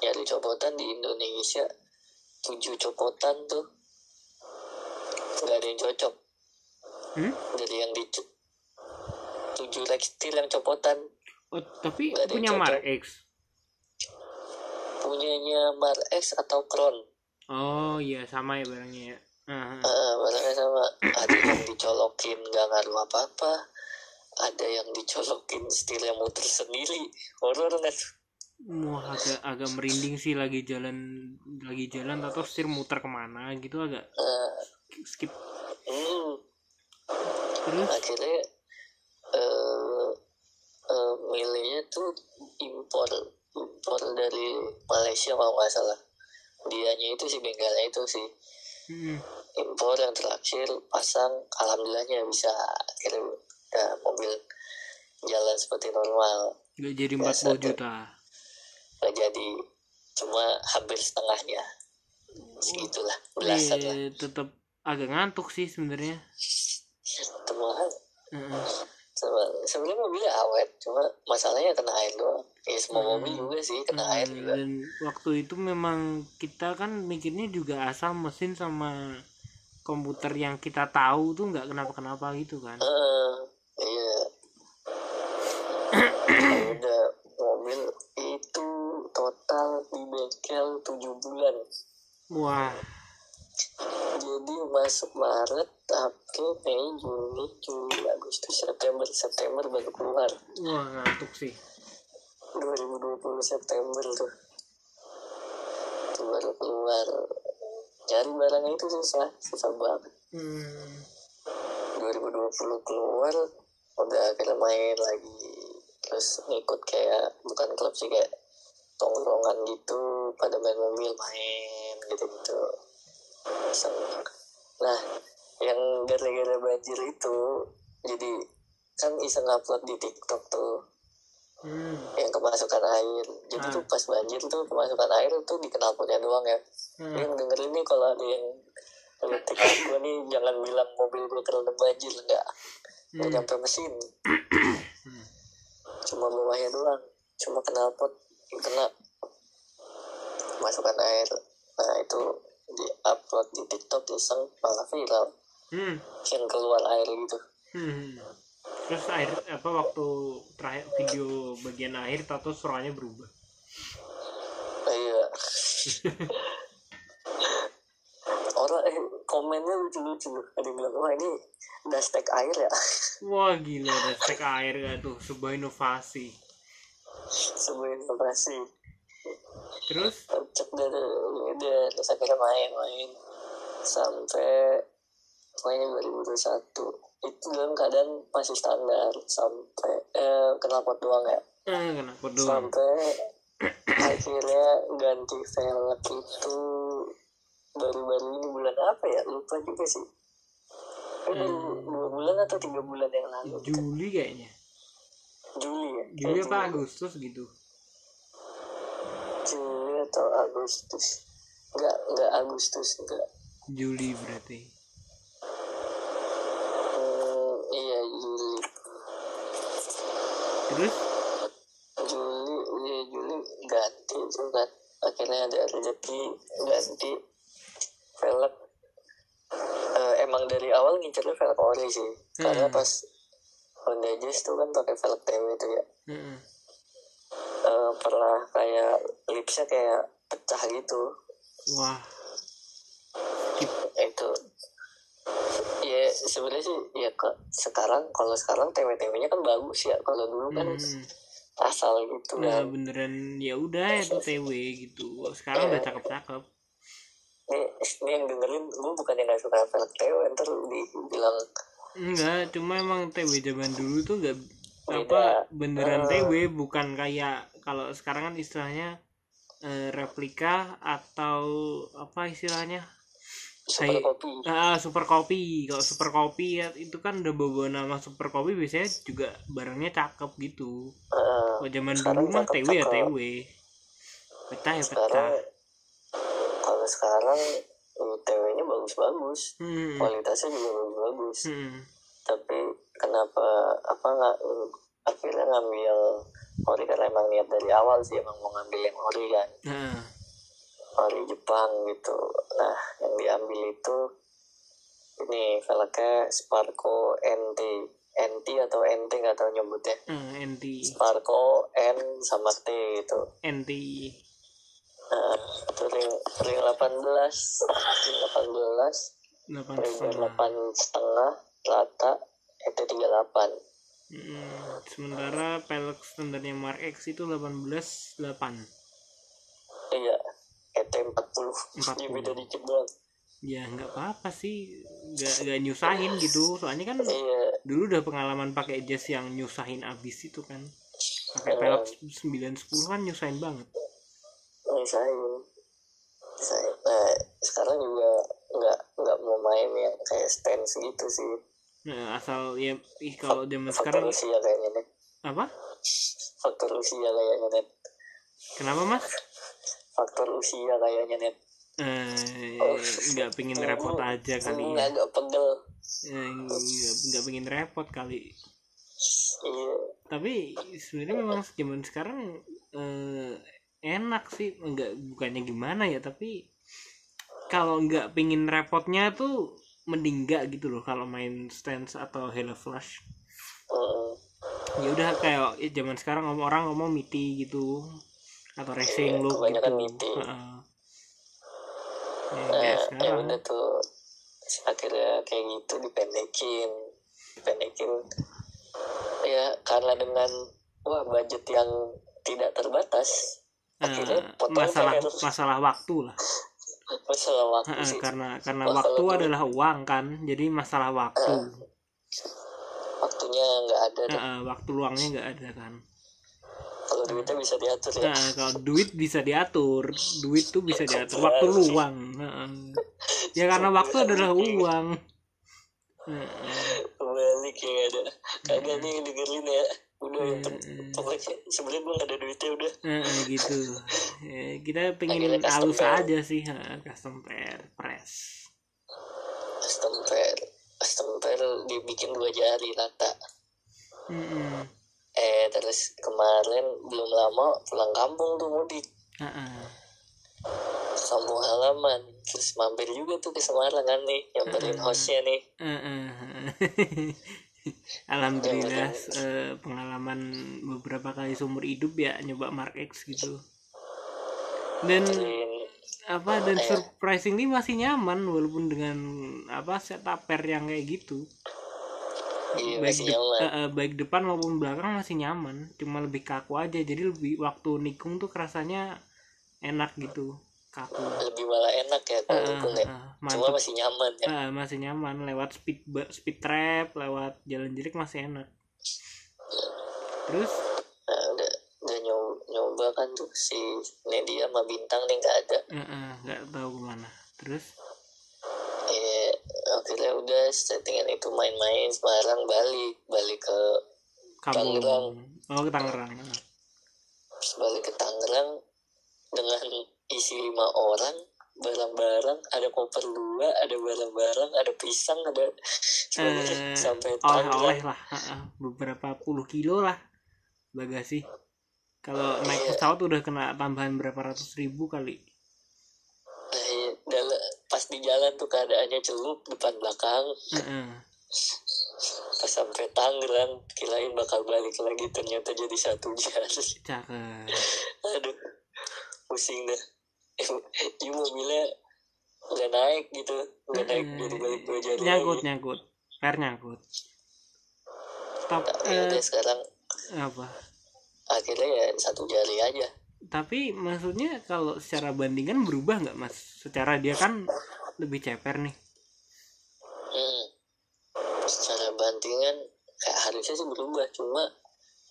Nyari copotan di Indonesia tujuh copotan tuh. Nggak ada yang cocok. Hmm? dari yang di tujuh tekstil yang copotan. Oh tapi punya cocok. Mar X punyanya Mar X atau Crown oh iya sama ya barangnya ya. Ah, ah. Ah, barangnya sama. Ada yang dicolokin nggak ngaruh apa apa ada yang dicolokin yang muter sendiri. Horor nggak tuh? Wah agak agak merinding sih lagi jalan lagi jalan atau setir muter ke mana gitu agak Ah, skip. Terus? Akhirnya eh eh, milihnya tuh impor impor dari Malaysia kalau nggak salah. Dianya itu si bengkelnya itu sih. Hmm. impor yang terakhir pasang alhamdulillahnya bisa akhirnya udah mobil jalan seperti normal. Nggak jadi Biasa 40 tuh. juta. Nggak jadi cuma hampir setengahnya. Segitulah belasan lah. eh, tetap agak ngantuk sih sebenarnya. Sebe- sebenarnya mobilnya awet cuma masalahnya kena air doang. Ya semua Hmm. mobil juga sih kena air Hmm, juga. dan waktu itu memang kita kan mikirnya juga asal mesin sama komputer yang kita tahu tuh nggak kenapa-kenapa gitu kan. Heeh, iya. Ya udah mobil itu total di bengkel 7 bulan. Wah jadi masuk Maret April Mei Juni Juli Agustus September September baru keluar. Wah ngantuk sih. 2020 September tuh. Itu baru keluar. Cari barangnya itu susah susah banget. Hmm. 2020 keluar udah akhirnya main lagi. Terus ngikut kayak bukan klub sih kayak tongkrongan gitu pada main mobil main gitu gitu nah yang gara-gara banjir itu jadi kan iseng upload di TikTok tuh Hmm. yang kemasukan air jadi Ah. tuh pas banjir tuh kemasukan air tuh di knalpotnya doang ya Hmm. yang dengerin nih kalau ada yang TikTok gue nih jangan bilang mobil gue kerendam banjir enggak nggak Hmm. nyampe mesin cuma bawahnya doang cuma knalpot kena masukan air nah itu di upload di TikTok iseng malah viral Hmm. yang keluar air gitu Hmm. Terus air apa waktu terakhir video bagian akhir tato suaranya berubah. Iya orang eh, komennya lucu-lucu ada yang bilang wah ini dastek air ya Wah gila ada stek air gak tuh sebuah inovasi. sebuah inovasi Terus? Cek dari udah terus akhirnya main-main. Sampai pokoknya 2021 itu dalam keadaan masih standar. Sampai eh knalpot doang ya. Eh, kenapa doang? sampai akhirnya ganti velg itu baru-baru ini bulan apa ya? Lupa juga sih. Baru dua bulan atau tiga bulan yang lalu? Juli kayaknya. Juli ya? Juli Kayak apa Agustus gitu. Atau Agustus. Enggak enggak Agustus enggak Juli berarti. Hmm, iya Juli. Terus? Juli iya Juli ganti itu kan akhirnya ada rezeki ganti velg. Eh, emang dari awal ngincernya velg ori sih. Karena Hmm. pas Honda Jazz tuh kan pakai velg TW itu ya Heeh. Pernah kayak lipsnya kayak pecah gitu wah itu ya sebenarnya sih ya ke sekarang kalau sekarang TW-TW nya kan bagus ya kalau dulu kan hmm. asal gitu Nah, kan beneran ya udah itu TW gitu. Sekarang udah cakep-cakep. ini, ini yang dengerin gue bukan yang gak suka velg TW ntar dibilang Enggak, cuma emang TW zaman dulu tuh gak Beda. apa beneran Eh. TW bukan kayak kalau sekarang kan istilahnya eh, replika atau apa istilahnya super Saya- kopi Ah, super kopi. Kalau super kopi ya, itu kan udah bawa nama super kopi biasanya juga barangnya cakep gitu. Kalau zaman dulu mah TW ya. TW. Pecah ya pecah. kalau sekarang TW nya bagus-bagus Hmm. kualitasnya juga bagus-bagus Hmm. tapi kenapa apa nggak akhirnya ngambil ori karena emang niat dari awal sih emang mau ngambil yang ori kan. Nah, ori Jepang gitu. Nah yang diambil itu ini velgnya Sparko NT NT atau NT nggak tahu nyebutnya. Eh, NT Sparko N sama T gitu. NT nah, itu ring ring 18 ring 18 delapan ring setengah. 8 setengah rata itu 38 Hmm, sementara pelek standarnya Mark X itu 18 8. iya ET 40 40. ya beda dikit doang. Ya nggak apa-apa sih. Nggak nggak nyusahin gitu. Soalnya kan iya. dulu udah pengalaman pakai jas yang nyusahin abis itu kan. Pakai pelek 910 kan nyusahin banget. Misalnya saya nah sekarang juga nggak nggak mau main yang kayak stance gitu sih nah, asal ya ih kalau zaman faktor sekarang usia kayaknya net apa? Faktor usia kayaknya net kenapa mas? Faktor usia kayaknya net eh nggak pengen repot aja kali ya. Agak pegel. Eh, nggak nggak pengen repot kali. Iya. Tapi sebenarnya memang zaman sekarang eh, enak sih. Enggak bukannya gimana ya tapi kalau nggak pingin repotnya tuh mending nggak gitu loh kalau main stance atau hello flash. Mm, ya udah kayak ya, zaman sekarang ngomong orang ngomong miti gitu atau racing Iya, look gitu. MIDI. Heeh. ya, nah kayak ya sekarang. udah tuh akhirnya kayak gitu dipendekin dipendekin. Ya karena dengan wah budget yang tidak terbatas eh, akhirnya masalah kayak masalah waktu lah masalah waktu sih karena karena Masalah waktu duit. adalah uang kan jadi masalah waktu waktunya nggak ada deh. Heeh, waktu luangnya nggak ada kan kalau duitnya bisa diatur ya Nah, kalau duit bisa diatur, duit tuh bisa diatur. Waktu luang. Heeh. Ya karena waktu adalah uang. Heeh. balik ya ada kagak nih yang dengerin ya udah yang ter- Heeh. pokoknya sebenarnya gue nggak ada duitnya udah Heeh, gitu. Ya, kita pengen halus aja sih, heeh, custom pair press. custom pair custom pair dibikin dua jari rata Heeh. eh terus kemarin belum lama pulang kampung tuh mudik Heeh. ke kampung halaman terus mampir juga tuh ke Semarang kan nih nyamperin hostnya nih Heeh. Alhamdulillah eh, pengalaman beberapa kali seumur hidup ya nyoba Mark X gitu. Dan apa dan surprisingly masih nyaman walaupun dengan apa setup pair yang kayak gitu. Iya baik, de- eh, baik depan maupun belakang masih nyaman cuma lebih kaku aja. Jadi lebih waktu nikung tuh rasanya enak gitu kaku. Lebih malah enak ya kalau ya. cuma mantep. masih nyaman ya. Eh, masih nyaman. Lewat speed speed trap lewat jalan jerik masih enak. Terus? Nah, udah udah nyoba, nyoba kan tuh si Nedia sama Bintang nih nggak ada. Eh, eh, nggak tahu ke mana. Terus? Eh akhirnya udah settingan itu main-main Semarang balik balik ke kampung. Tangerang. oh ke Tangerang. Balik ke Tangerang dengan isi lima orang barang-barang ada koper dua ada barang-barang ada pisang ada eh, sebenarnya sampai oleh-oleh lah beberapa puluh kilo lah bagasi. Kalau naik Iya. pesawat udah kena tambahan berapa ratus ribu kali. Nah, iya, dala- pas di jalan tuh keadaannya celup depan belakang. Heeh. pas sampai Tangerang kirain bakal balik lagi ternyata jadi satu jari. Cakep. Aduh pusing dah ini mobilnya nggak naik gitu nggak naik jadi balik dua jari nyangkut lagi. nyangkut. Per nyangkut. Top, ya eh, udah sekarang apa? akhirnya ya satu jari aja. Tapi maksudnya kalau secara bandingan berubah nggak mas? Secara dia kan lebih ceper nih. Hmm. secara bantingan kayak harusnya sih berubah. Cuma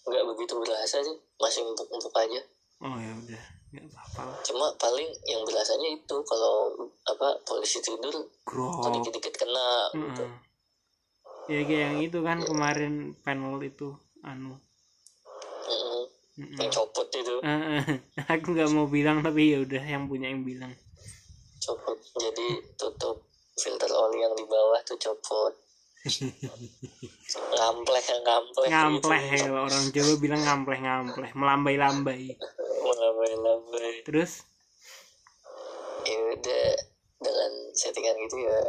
nggak begitu berasa sih. Masih empuk-empuk aja. Oh ya udah nggak apa-apa lah. Cuma paling yang berasanya itu kalau apa polisi tidur kalau dikit-dikit kena gitu. Heeh. ya kayak yang itu kan kemarin panel itu anu. Mm-mm. Mm-mm. yang copot itu. Eh. aku nggak mau bilang tapi ya udah yang punya yang bilang. Copot. Jadi tutup filter oli yang di bawah tuh copot ngampleh ngampleh. Ngampleh gitu. ya orang Jawa bilang ngampleh ngampleh. Melambai lambai melambai-lambai. Terus? Ya udah dengan settingan gitu ya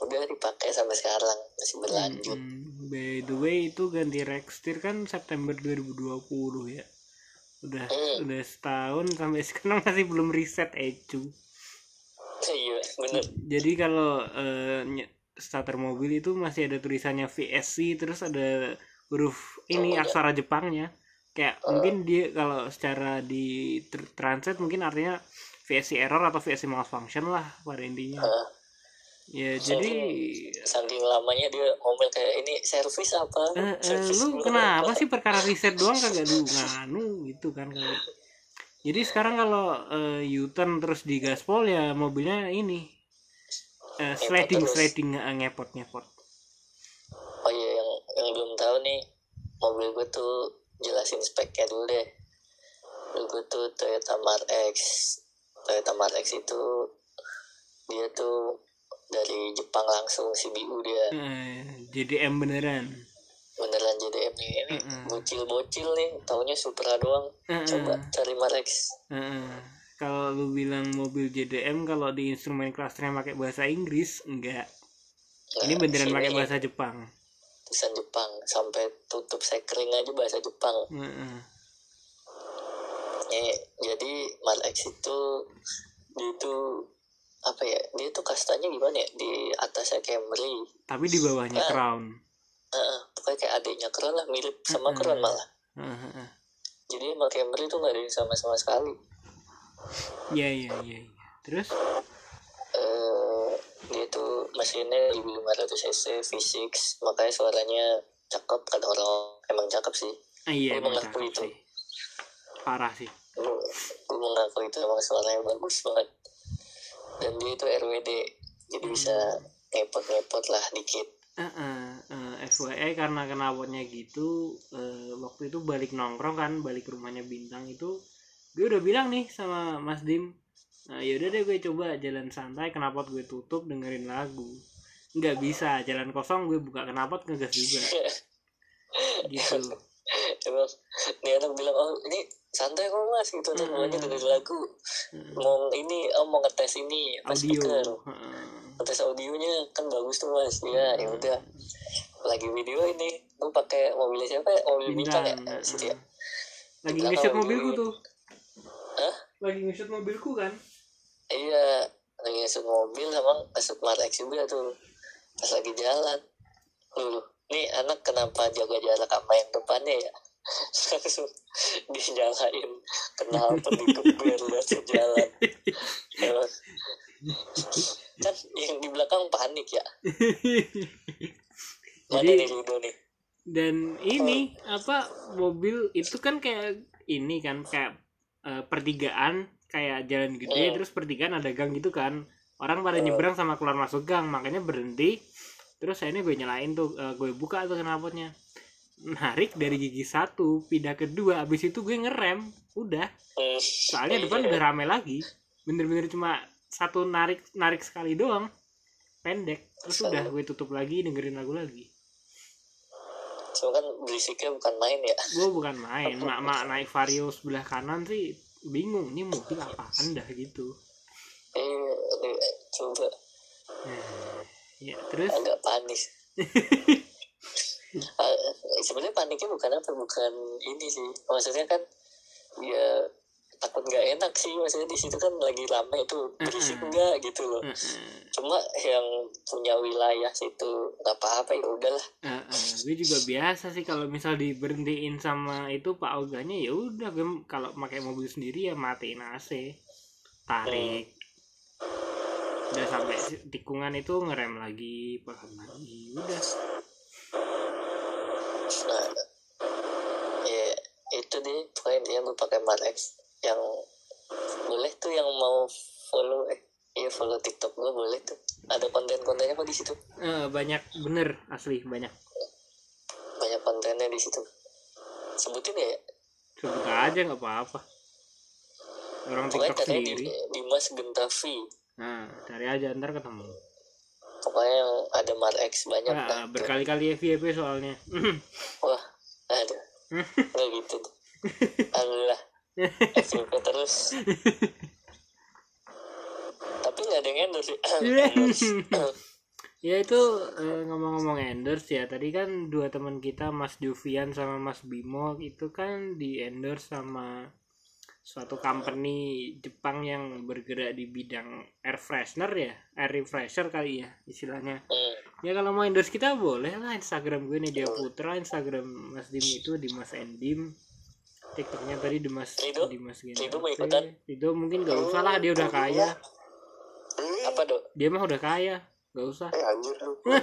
udah dipakai sampai sekarang masih berlanjut. Mm, by the way itu ganti Rextir kan September 2020 ya. Udah Hmm. udah setahun sampai sekarang masih belum reset Ecu iya bener. Jadi kalau eh, nye- starter mobil itu masih ada tulisannya VSC terus ada huruf ini Oh, iya. aksara Jepangnya. Kayak mungkin dia kalau secara di tr- translate mungkin artinya VSC error atau VSC malfunction lah pada intinya. Ah, ya jadi saking lamanya dia ngomel kayak ini servis apa? Eh, eh, Servis lu kenapa sih perkara riset doang? Kagak lu nganu gitu kan kagak jadi sekarang kalau eh, U-turn terus di gaspol ya mobilnya ini eh, sliding terus. sliding eh, ngepot ngepot oh iya yang yang belum tahu nih mobil gue tuh jelasin speknya dulu deh mobil gue tuh Toyota Mark X Toyota Mark X itu dia tuh dari Jepang langsung CBU dia Eh, JDM beneran beneran JDM nih ini Mm-mm. bocil-bocil nih taunya Supra doang Mm-mm. coba cari Mark X Heeh. Kalau lu bilang mobil JDM kalau di instrumen clusternya pakai bahasa Inggris enggak. Ini Nah, beneran pakai bahasa Jepang. Tulisan Jepang sampai tutup sekring aja bahasa Jepang. Heeh. Eh, jadi Mark X itu dia itu apa ya dia tuh kastanya gimana ya? Di atasnya Camry. Tapi di bawahnya Ah. Crown. Heeh, pokoknya kayak adiknya Crown lah mirip sama Mm-mm. Crown malah. Heeh. jadi sama Camry tuh nggak ada yang sama sama sekali Iya iya iya iya. terus? Eh dia tuh mesinnya 1500 cc V6 makanya suaranya cakep kan orang. Emang cakep sih. Ah, iya mengakui cakep itu. sih. Parah sih. Gue gue mengaku itu emang suaranya bagus banget. Dan dia itu RWD jadi bisa ngepot-ngepot lah dikit. Heeh, eh, FYI karena kenapotnya gitu eh, waktu itu balik nongkrong kan balik rumahnya bintang itu gue udah bilang nih sama Mas Dim nah, yaudah deh gue coba jalan santai kenapot gue tutup dengerin lagu. Nggak bisa jalan kosong gue buka kenapot ngegas juga. Gitu. Emang dia anak bilang oh ini santai kok mas gitu. Tuh Mm-mm. maunya dengerin lagu mau ini oh mau ngetes ini apa audio. speaker. Ngetes audionya kan bagus tuh mas. Ya ya udah. Lagi video ini gue pakai mobilnya siapa ya? Mobil bintang, bintang ya? situ ya lagi mobil mobilku tuh Hah? lagi nge-shoot mobilku kan? Iya lagi ngesut mobil sama ngesut Mark X juga tuh. Pas lagi jalan. Dulu nih anak kenapa jaga jarak sama yang depannya ya? Langsung dijalain. Kenapa dikeber lihat jalan Emang. kan yang di belakang panik ya? Mana Jadi- nih nih? dan ini apa mobil itu kan kayak ini kan kayak eh, pertigaan kayak jalan gede Hmm. terus pertigaan ada gang gitu kan. Orang pada nyebrang sama keluar masuk gang makanya berhenti. Terus akhirnya gue nyalain tuh eh, gue buka tuh knalpotnya narik dari gigi satu pindah ke dua abis itu gue ngerem. Udah. Hmm. soalnya depan udah rame lagi. Bener-bener cuma satu narik narik sekali doang. Pendek. Terus udah gue tutup lagi dengerin lagu lagi cuma kan berisiknya bukan main ya. Gue bukan main. Mak mak naik vario sebelah kanan sih bingung ini mobil apaan dah gitu. Eh aduh, coba ya terus? Agak panik. Ah, sebenarnya paniknya bukan apa bukan ini sih. Maksudnya kan ya takut nggak enak sih maksudnya di situ kan lagi rame itu berisik Mm-mm. enggak gitu loh. Cuma yang punya wilayah situ nggak apa-apa ya udahlah. Eh, eh, gue juga biasa sih kalau misal diberhentiin sama itu pak oganya ya udah gue kalau pakai mobil sendiri ya matiin AC tarik. Udah sampai tikungan itu ngerem lagi pelan lagi udah. Nah ya itu deh pokoknya dia gue pakai Marex yang boleh tuh yang mau follow eh iya follow TikTok gue boleh tuh. Ada konten-kontennya apa di situ? Eh, banyak bener asli banyak. Banyak kontennya di situ. Sebutin ya sebut aja nggak apa-apa. Orang pokoknya TikTok cari di, sendiri. Dimas Gentavi nah cari aja ntar ketemu. Pokoknya yang ada Marex banyak nah, dah berkali-kali FYP soalnya. Wah ada. Nggak gitu Allah FYP terus. Tapi nggak ada yang endorse ya itu eh, ngomong-ngomong endorse ya. Tadi kan dua teman kita Mas Juvian sama Mas Bimo itu kan di endorse sama suatu company Jepang yang bergerak di bidang air freshener ya. Air refresher kali ya istilahnya. Hmm, ya kalau mau endorse kita boleh lah. Instagram gue nih Dia Putra Instagram Mas Dim itu Dimas Endim TikToknya tadi Dimas Rido? Dimas Rido mau ikutan? Rido mungkin gak usah lah dia udah kaya. Apa dok? Dia mah udah kaya Gak usah. eh anjir lu. Lah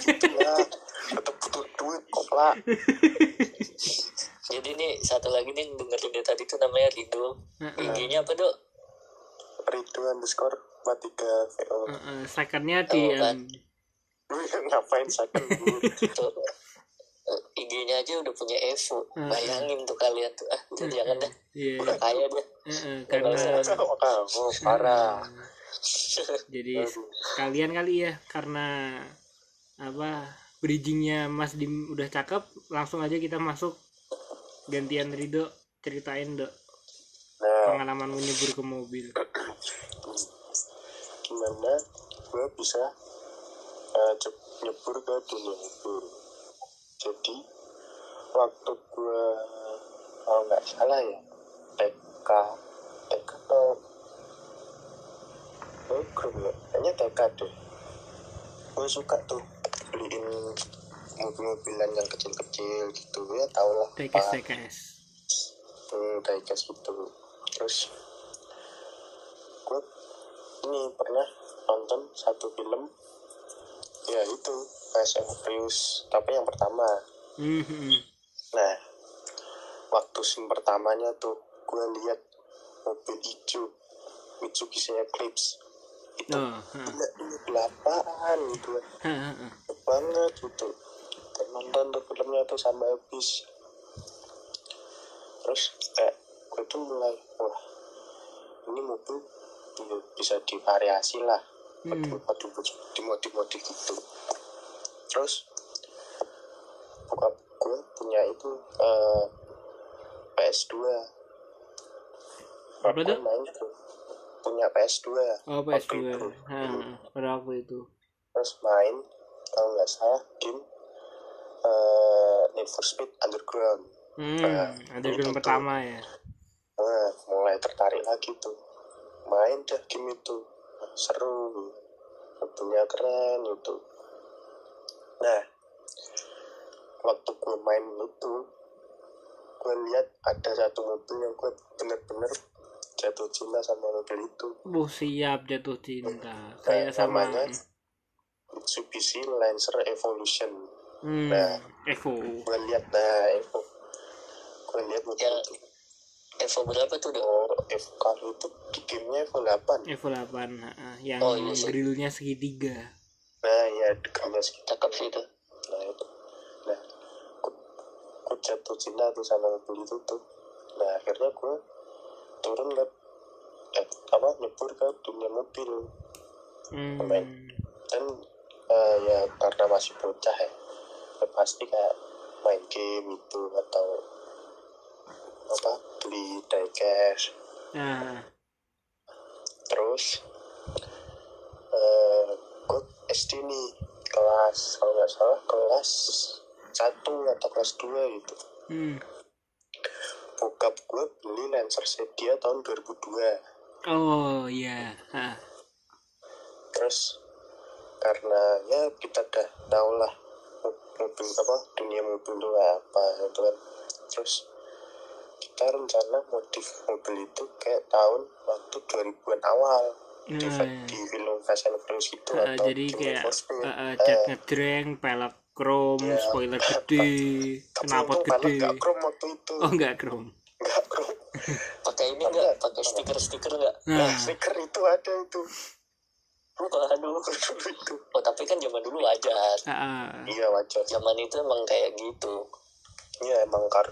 tetep butuh duit kopla. Jadi nih satu lagi nih dengerin dia tadi tuh namanya Rido. IG-nya apa dok? Rido underscore matiga VO Heeh, secondnya di Oh, kan. ngapain second IG-nya aja udah punya Evo. Hmm. bayangin tuh kalian tuh. Ah udah jangan dah. Iya. udah kaya deh Heeh, Nggak karena oh kamu parah. Jadi kalian kali ya karena apa bridgingnya Mas Dim udah cakep langsung aja kita masuk. Gantian Rido ceritain dok. Nah. Pengalaman menyebur ke mobil. Gimana gue bisa uh, nyebur ke dunia mobil jadi waktu gue kalau nggak salah ya TK TK atau gue grup ya kayaknya TK deh gue suka tuh beliin mobil-mobilan yang kecil-kecil gitu ya tau lah TKS. TKS hmm, diecast gitu terus gue ini pernah nonton satu film ya itu. Fast and Furious tapi yang pertama. Hmm, hmm. nah waktu scene pertamanya tuh gue lihat mobil hijau Mitsubishi Eclipse. Itu oh gila ini belapaan gitu. Enak banget gitu. Dan nonton tuh filmnya tuh sampai habis terus kayak gue tuh mulai wah ini mobil ya bisa divariasi lah Hmm. modif modif modif gitu. Terus bokap gue punya itu eh, PS2 Apa tuh? Main tuh. Punya PS2 oh waktu PS2 itu. ha, pada waktu itu. Terus main kalau nggak salah game eh Need for Speed Underground. Hmm Nah, itu film tuh. pertama ya. Nah, mulai tertarik lagi tuh. Main dah game itu seru. Mobilnya keren itu nah waktu gue main itu gue lihat ada satu mobil yang gue bener-bener jatuh cinta sama mobil itu. Buh siap jatuh cinta. Kayak sama namanya Mitsubishi Lancer Evolution. Hmm, Nah. Evo. gue lihat nah Evo. Gue lihat mobil itu Evo berapa tuh dok? Oh Evo kalau itu gamenya Evo 8 Evo 8 ha, ha. yang Oh, iya sih. grillnya segitiga. Nah ya segitu cakep sih itu. Nah itu. Nah gue, gue jatuh cinta tuh sama mobil itu tuh. Nah akhirnya gue turun ke eh, apa nyebur ke dunia mobil. Hmm. dan eh, ya karena masih bocah ya, ya pasti kayak main game itu atau apa beli diecast. Nah. Terus eh gue SD nih kelas kalau nggak salah kelas satu atau kelas 2 gitu. Hmm. bokap gue beli Lancer Sedia tahun 2002 oh iya. Ha. terus karena ya kita udah tau lah mo- mobil apa dunia mobil itu apa gitu kan. Terus kita rencana modif mobil itu kayak tahun waktu 2000-an awal. Di, Nah, di film Fast and Furious itu ha, atau jadi di kayak for Speed. uh, uh, Eh, cat ngejreng pelek chrome Iya. spoiler gede knalpot gede. gak chrome waktu itu. Oh enggak chrome. Nggak chrome. Pakai ini enggak pakai stiker stiker enggak nah. Nah stiker itu ada itu. Waduh. Dulu itu. Oh tapi kan zaman dulu wajar. Ha, ha. iya wajar. Zaman itu emang kayak gitu iya emang kar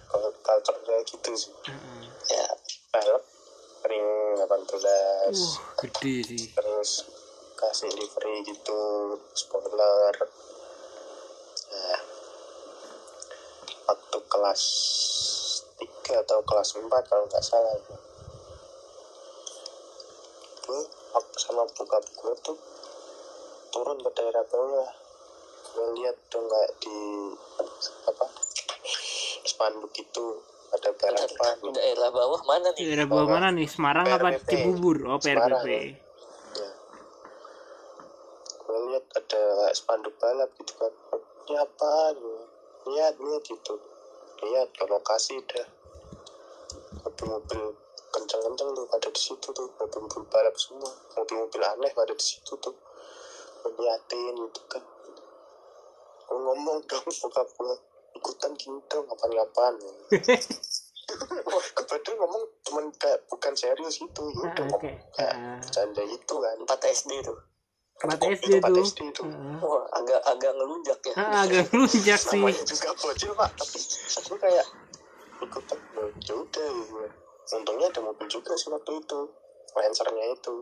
culture gitu sih. Ha. ya pelek ring 18 wah gede sih. terus kasih livery gitu spoiler. Nah waktu kelas 3 atau kelas 4 kalau nggak salah. Gue waktu sama bokap gue tuh turun ke daerah bawah. Gue lihat tuh nggak di apa spanduk itu ada balapan daerah bawah mana nih? Daerah bawah mana nih? Semarang apa PRBP. Cibubur? Oh. PRBP ya. Gue lihat ada spanduk balap gitu kan. Ini apa? Lihat lihat gitu. Lihat ke lokasi dah mobil-mobil kencang-kencang tuh ada di situ tuh. Mobil-mobil balap semua. Mobil-mobil aneh pada di situ tuh. Ngeliatin gitu kan. Gue ngomong dong bokap gue ikutan kapan-kapan Wah, gue padahal ngomong cuman kayak bukan serius gitu ya Ah, udah oke. ngomong kayak Ah. bercanda gitu kan 4 SD tuh Empat SD itu. SD itu Ah. wah agak agak ngelunjak ya Ah, agak ngelunjak sih. namanya juga bocil pak tapi aku kayak ikutan ya udah gue untungnya ada mobil juga sih waktu itu lancernya itu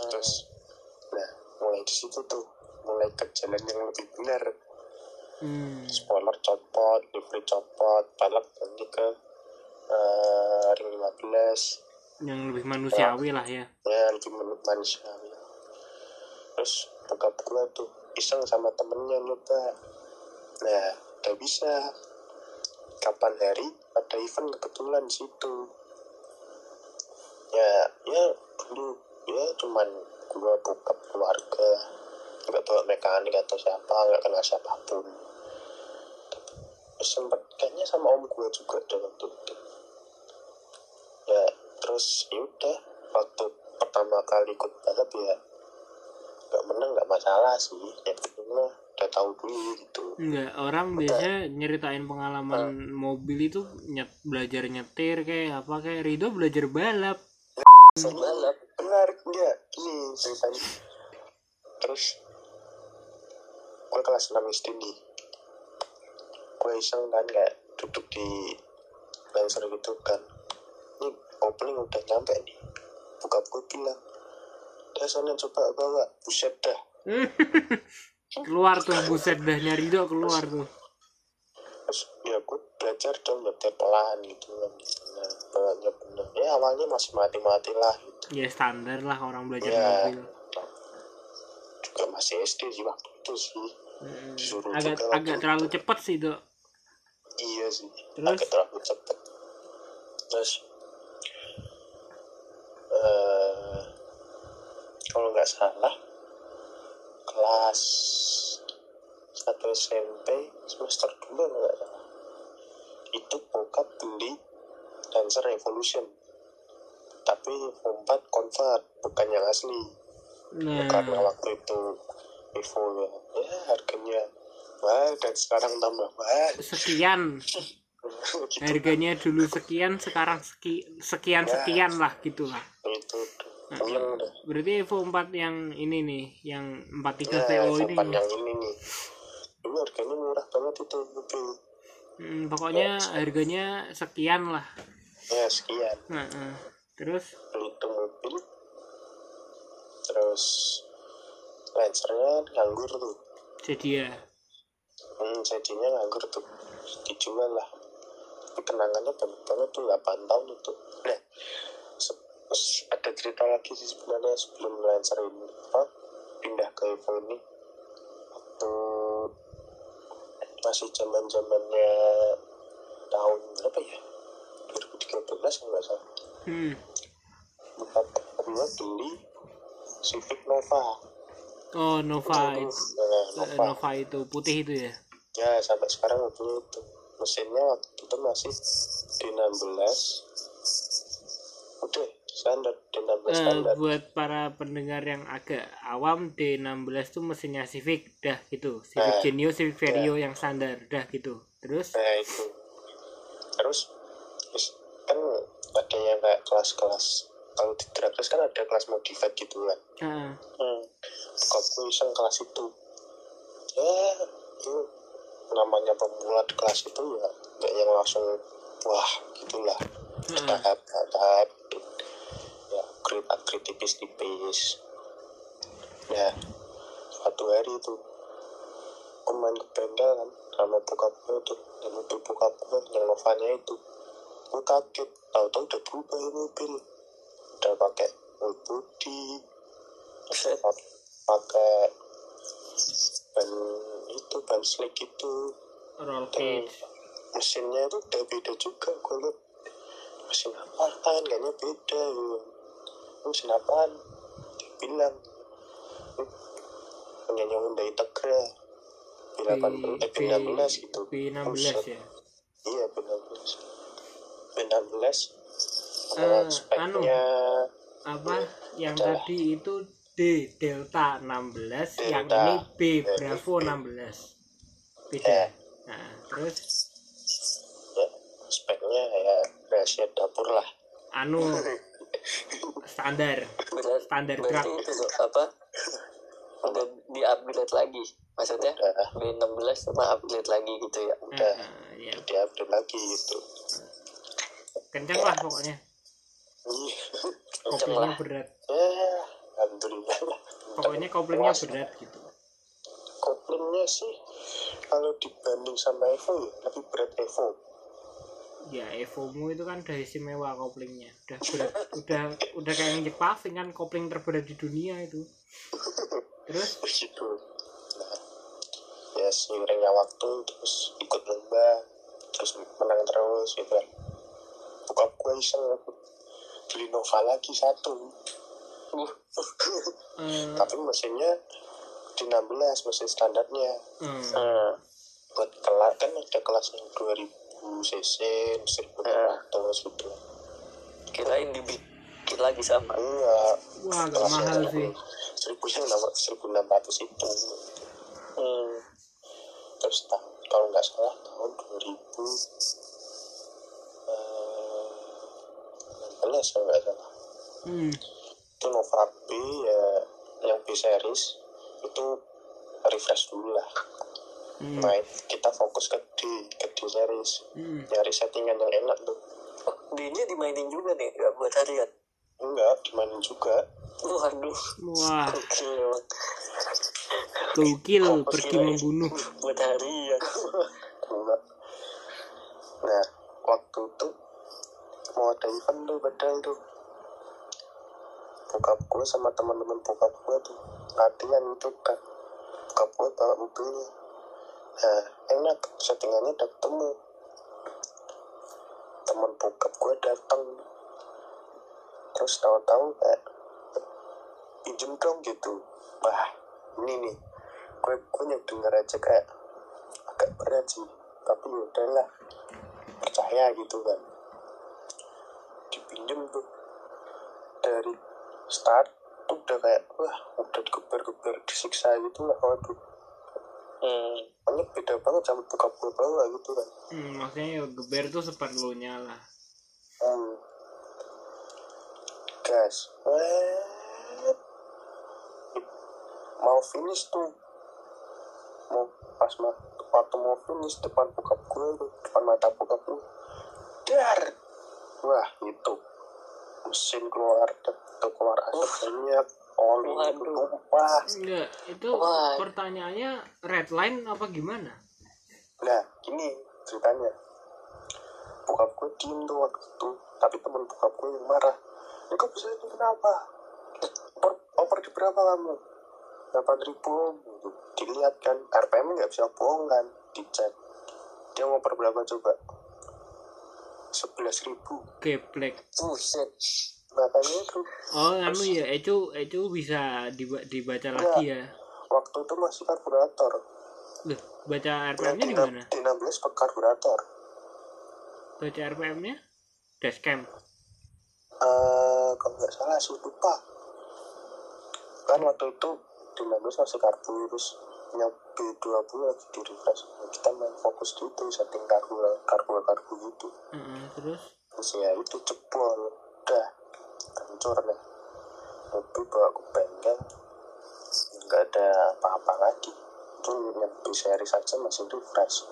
terus nah mulai di situ tuh mulai ke jalan yang lebih benar Hmm. spoiler copot livery copot balap nanti ke eh, ring 15 Yang lebih manusiawi lah ya. ya lebih manusiawi. Terus bokap gue tuh iseng sama temennya nyoba. Nah udah bisa. Kapan hari ada event kebetulan di situ. Ya ya dulu ya cuman gue bokap keluarga. Nggak bawa mekanik atau siapa nggak kenal siapa pun sempet kayaknya sama om gue juga deh waktu itu ya terus yaudah waktu pertama kali ikut balap ya nggak menang nggak masalah sih. Ya mah udah tahu dulu gitu. Enggak, orang biasanya nyeritain pengalaman mobil itu nyet, belajar nyetir kayak apa kayak Rido belajar balap. balap benar enggak gini ceritanya. Terus gue kelas 6 SD nih iseng kan kayak duduk di Lancer gitu kan. Ini opening udah nyampe nih. Buka gue bilang dah sana coba bawa buset dah. Keluar tuh buset dahnya Rido keluar tuh. terus ya gue belajar dong nyetir pelan gitu kan. Nah, bawanya bener ya awalnya masih mati-mati lah gitu. Ya standar lah orang belajar ya. mobil. juga masih SD sih waktu itu sih. Hmm. disuruh Agak agak terlalu cepet sih dok. Iya sih. Terus? agak terlalu cepet terus eh kalau nggak salah kelas satu SMP semester dua nggak salah. Itu bokap beli Lancer Revolution. Tapi empat convert bukan yang asli. Nah, karena waktu itu Evo ya, ya harganya mahal dan sekarang tambah mahal sekian. Harganya dulu sekian sekarang seki, sekian sekian lah gitulah. dah Berarti Evo 4 yang ini nih, yang 43 ya VO ini. Yang ini nih. Dulu harganya murah banget itu Hmm, pokoknya harganya sekian lah. ya sekian. Nah, eh. terus? Beli itu mobil. Terus Lancernya nganggur tuh. Jadi ya hmm, jadinya nganggur tuh. Dijual lah. Kenangannya banget tuh 8 tahun itu. Nah ada cerita lagi sih sebenarnya sebelum Lancer ini. Apa? Pindah ke Evo ini. Waktu masih zaman zamannya tahun berapa ya? 2013 kalau nggak salah. Hmm. bukan gue beli Civic Nova. Oh Nova itu nah, Eh, Nova. Nova itu putih itu ya ya sampai sekarang mobilnya itu mesinnya waktu itu masih D16 udah standar D16 Eh, standar. buat para pendengar yang agak awam D16 tuh mesinnya Civic dah gitu. Civic Nah, Genio Civic Vario yang standar dah gitu. Terus? Nah itu. Terus terus kan ada yang kayak kelas-kelas kalau di Dragos kan ada kelas modified gitu kan. Ah, hmm. Iseng kelas itu? Ya itu namanya pemula di kelas itu ya nggak yang langsung wah gitulah. Ah, tahap tahap ya upgrade upgrade tipis-tipis. Ya suatu hari itu aku main ke bengkel kan sama bokap gue tuh dan mobil bokap gue yang Novanya itu gue kaget. Tahu-tahu udah berubah ya mobil udah pakai full body pakai ban itu ban slick itu. Roll cage. mesinnya itu udah beda juga gue liat. Mesin apaan? Kayaknya beda ya. Mesin apaan? Dia bilang "Hmm, punyanya Hyundai Tegra. B8 eh B16 gitu. B16 Buset. ya? Iya B16 B16 Eh, uh, speknya. apa? Yang Adalah. tadi itu D Delta 16 yang Delta. ini B Eh, Bravo B. 16 beda Ya. nah terus? Ya speknya ya rahasia dapur lah. Anu standar. Standar berarti itu apa? Udah di upgrade lagi maksudnya? Udah. B16 sama upgrade lagi gitu ya? Udah. Nah, ya dia upgrade lagi gitu. Kencang lah pokoknya. Ih, kenceng lah. berat. Ya alhamdulillah. Lah pokoknya koplingnya berat gitu. Koplingnya sih kalau dibanding sama Evo ya lebih berat Evo. Ya Evomu itu kan udah istimewa koplingnya udah berat udah udah kayak ngejek paving kan kopling terberat di dunia itu. Terus? Gitu nah ya seiringnya waktu terus ikut lomba terus menang terus gitu kan. Bokap gue iseng beli Nova lagi satu uh, eh, tapi mesinnya di 16 mesin standarnya. Eh, eh, buat kelas kan ada kelas yang 2000 cc 1500 gitu. Kirain dibikin lagi sama. Enggak wah agak mahal sih. seribu yang nama seribu enam ratus itu. Hmm. terus ta- kalau nggak salah tahun 2000 eh, 16 kalau nggak salah. Hmm. Itu Nova B ya yang B series itu refresh dulu lah. Hmm. main kita fokus ke D ke D series. Hmm. nyari settingan yang enak tuh. D-nya dimainin juga nih gak buat harian? Enggak dimainin juga. Waduh. Wah. Oke gokil pergi membunuh. Buat harian. Enggak. Nah waktu itu mau ada event tuh padahal tuh bokap gue sama teman-teman bokap gue tuh latihan itu kan bokap gue bawa mobilnya. Nah enak settingannya udah ketemu. Teman bokap gue datang terus tahu-tahu kayak pinjem dong gitu. Wah ini nih gue yang denger aja kayak agak berat sih tapi ya udahlah percaya gitu kan. Dipinjem tuh. Dari start tuh udah kayak wah udah digeber-geber disiksa gitu lah waduh. Hmm. pokoknya beda banget sama buka gue bawa gitu kan. Hmm, maksudnya ya geber tuh seperlunya lah. Hmm. gas Wet. mau finish tuh. Mau pas ma waktu mau finish depan bokap gue tuh, depan mata bokap gue. Dar! Wah itu mesin keluar tuh keluar asap banyak oli tumpah. Enggak itu Wah. pertanyaannya red line apa gimana? Nah gini ceritanya. Bokap gue diem tuh waktu itu tapi temen bokap gue yang marah. Ini kok bisa ini kenapa? Oper, oper di berapa kamu? 8 ribu. Gitu. dilihat kan RPM nggak bisa bohong kan dicek. Dia ngoper berapa coba 11 ribu. Geblek. Buset. Makanya itu oh anu ya itu itu bisa diba- dibaca lagi ya? Waktu itu masih karburator. Loh, baca yang RPM-nya di, mana? di 16 pakai karburator. Baca RPM-nya dashcam. Eh, kalau nggak salah sih lupa. Kan waktu itu di 16 masih karbu terus yang B20 lagi di refresh. Kita main fokus di itu setting karbu karbu karbu gitu. Heeh, terus? Terus ya itu jebol udah hancur deh mobil bawa ke bengkel. Nggak ada apa-apa lagi. Itu yang B series saja masih refresh.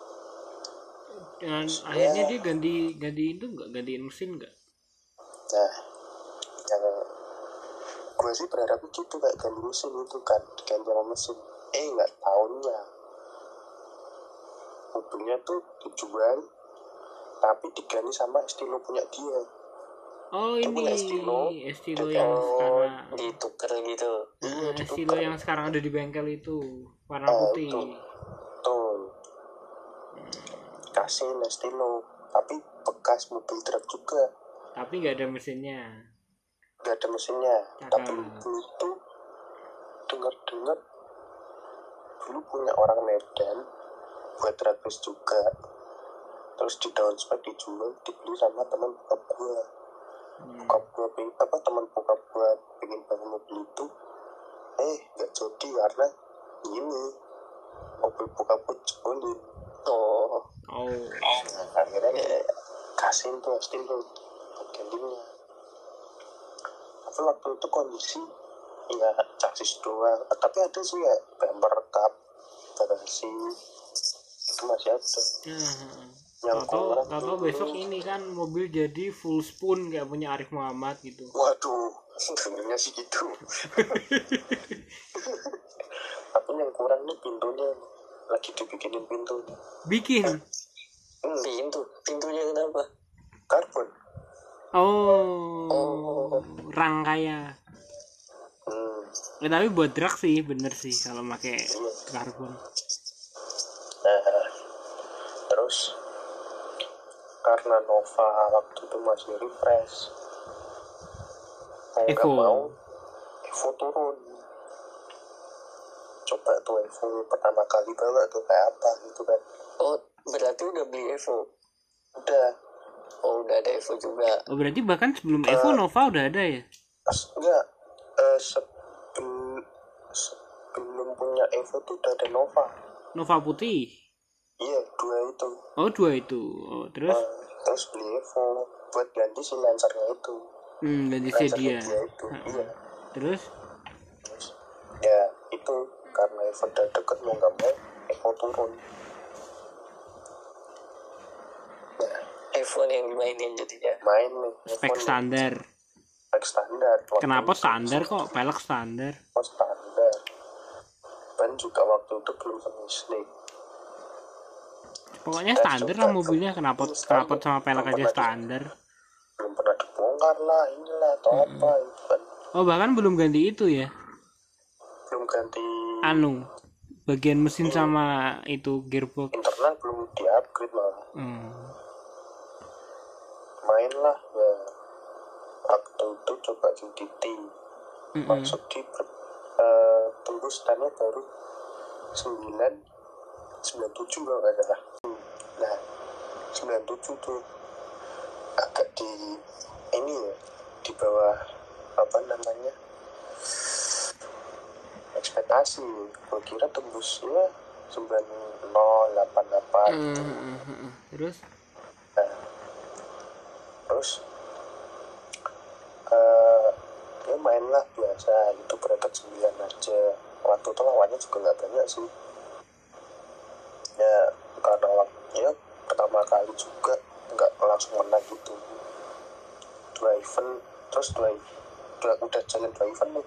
Dengan Ya. akhirnya dia ganti ganti itu nggak? Gantiin mesin nggak? Nah yang gue sih berharap gitu kayak ganti mesin itu kan ganti mesin eh nggak tahunnya mobilnya tuh dijual tapi diganti sama estilo punya dia. Oh ini punya Estilo. estilo Itu yang oh sekarang. Ditukar gitu. Heeh, ditukar. estilo yang sekarang ada di bengkel itu warna Oh, putih. itu. tuh kasih estilo. Tapi bekas mobil truk juga. Tapi nggak ada mesinnya. Nggak ada mesinnya. Cakep. tapi itu dengar dengar dulu punya orang Medan buat race juga. Terus di down spec dijual dibeli sama teman bokap gue Hmm. bokap gue ping apa teman bokap gue pengen bangun mobil itu. Eh nggak jadi karena ini. Mobil buka jebolin oh. Oh. Nah, akhirnya ya kasihin tuh Austin tuh. Buat gantinya. Tapi waktu itu kondisi ya chassis doang. Eh, tapi ada sih ya bumper cup bagasi itu masih ada. Yang Tahu tahu tuh- besok ini kan mobil jadi full spoon kayak punya Arif Muhammad gitu. waduh sebenarnya sih gitu. Tapi yang kurang nih pintunya. Lagi dibikinin pintu. Bikin. hmm, pintu. Pintunya kenapa? Karbon. Oh, rangkaya. hmm, Ya, tapi buat drag sih bener sih kalau pakai karbon. Nah, terus karena Nova waktu itu masih refresh, mau nggak Evo. mau Evo turun. Coba tuh Evo pertama kali bawa tuh kayak apa gitu kan? oh berarti udah beli Evo Udah, oh udah ada Evo juga Oh berarti bahkan sebelum Evo Nova udah ada ya? Enggak eh, sebelum sebelum punya Evo tuh udah ada Nova. Nova putih. Iya, dua itu. Oh dua itu. Oh, terus Eh, terus beli Evo buat ganti si Lancernya itu. hmm, ganti Lancernya sedia. dia itu. Iya. Terus Terus, ya itu karena Evo udah deket mau nggak mau Evo turun nah Evo yang dimainin jadinya main nih spek standar. spek standar Kenapa standar kok? Pelek standar. Evo standar ban juga waktu itu belum finish nih Pokoknya Dan standar lah mobilnya. Kenapa kenapa sama pelek aja standar? belum pernah dibongkar lah inilah atau apa itu kan Oh bahkan belum ganti itu ya? belum ganti Anu bagian mesin sama itu gearbox. internal belum di upgrade malah Hmm. main lah ya waktu itu coba UDT Mm-mm. maksud di uh, tembus standnya baru 9 97 kalau nggak salah. Nah 97 tuh agak di ini ya di bawah apa namanya? Ekspektasi. Gue kira tembusnya 9088 Hmm, hmm, hmm. Terus? Nah, terus eh ya mainlah biasa itu bracket 9 aja waktu itu lawannya juga nggak banyak sih. Ya karena waktu ya pertama kali juga nggak langsung menang gitu. Dua event terus dua, dua udah jalan dua event nih.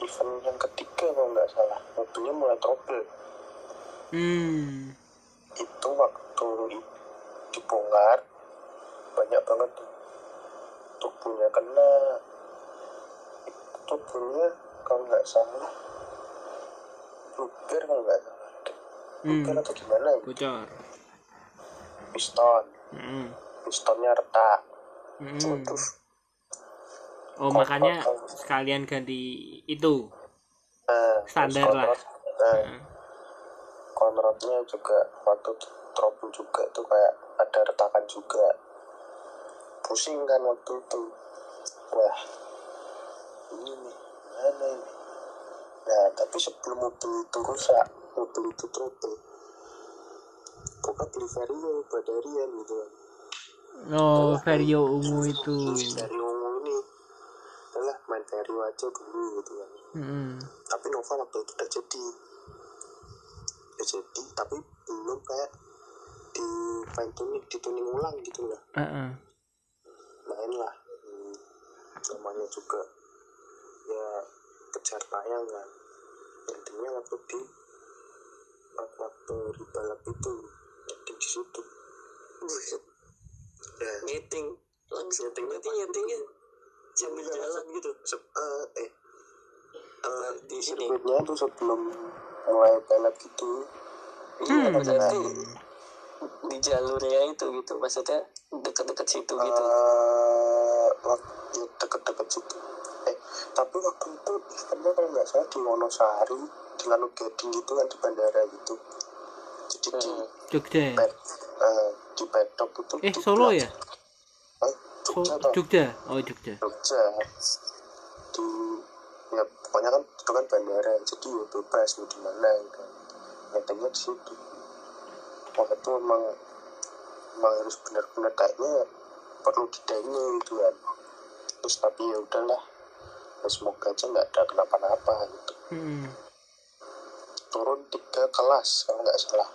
Event yang ketiga kalau nggak salah mobilnya mulai trouble. Hmm. itu waktu dibongkar banyak banget tubuhnya kena. Tubuhnya kalau nggak salah bluber kalau nggak salah Hmm. bluber atau gimana ya Bocor. piston Hmm. pistonnya retak Hmm. Waduh. Oh makanya sekalian ganti itu. nah, Standar lah. konrod- nah, Hmm. konrodnya juga waktu trouble juga tuh kayak ada retakan juga pusing kan waktu itu wah nih mana ini. Nah tapi sebelum mobil itu rusak mobil itu trouble. Buka beli vario buat harian gitu kan Oh Vario ungu itu. vario ini. Adalah main vario aja dulu gitu kan. Hmm. tapi Nova waktu itu udah jadi. Udah jadi tapi belum kayak di fine tuning dituning ulang gitu lah. Heeh. main lah. Hmm, namanya juga ya kejar tayang kan. Intinya waktu di waktu di balap itu nyeting di situ Buset, ya nyeting. Langsung Nyeting berarti apa? nyetingnya sambil jalan gitu? Se- eh, eh. Apa di sirkuitnya tuh sebelum mulai balap gitu. Hmm. berarti di jalurnya itu gitu. Maksudnya deket-deket situ gitu. Waktu deket-deket situ tapi waktu itu eventnya kalau nggak salah di Wonosari di Lalu Gading gitu kan di bandara gitu jadi di Hmm. Jogja ya? pet eh, di pedok itu Eh Solo ya? eh, So- Jogja toh Jogja. Oh Jogja. Jogja di pokoknya kan itu kan bandara jadi ya bebas mau di mana gitu di situ waktu itu emang emang harus benar-benar kayaknya perlu didaingi gitu kan terus tapi ya udahlah ya semoga aja nggak ada kenapa-napa gitu. Hmm. turun tiga kelas kalau nggak salah.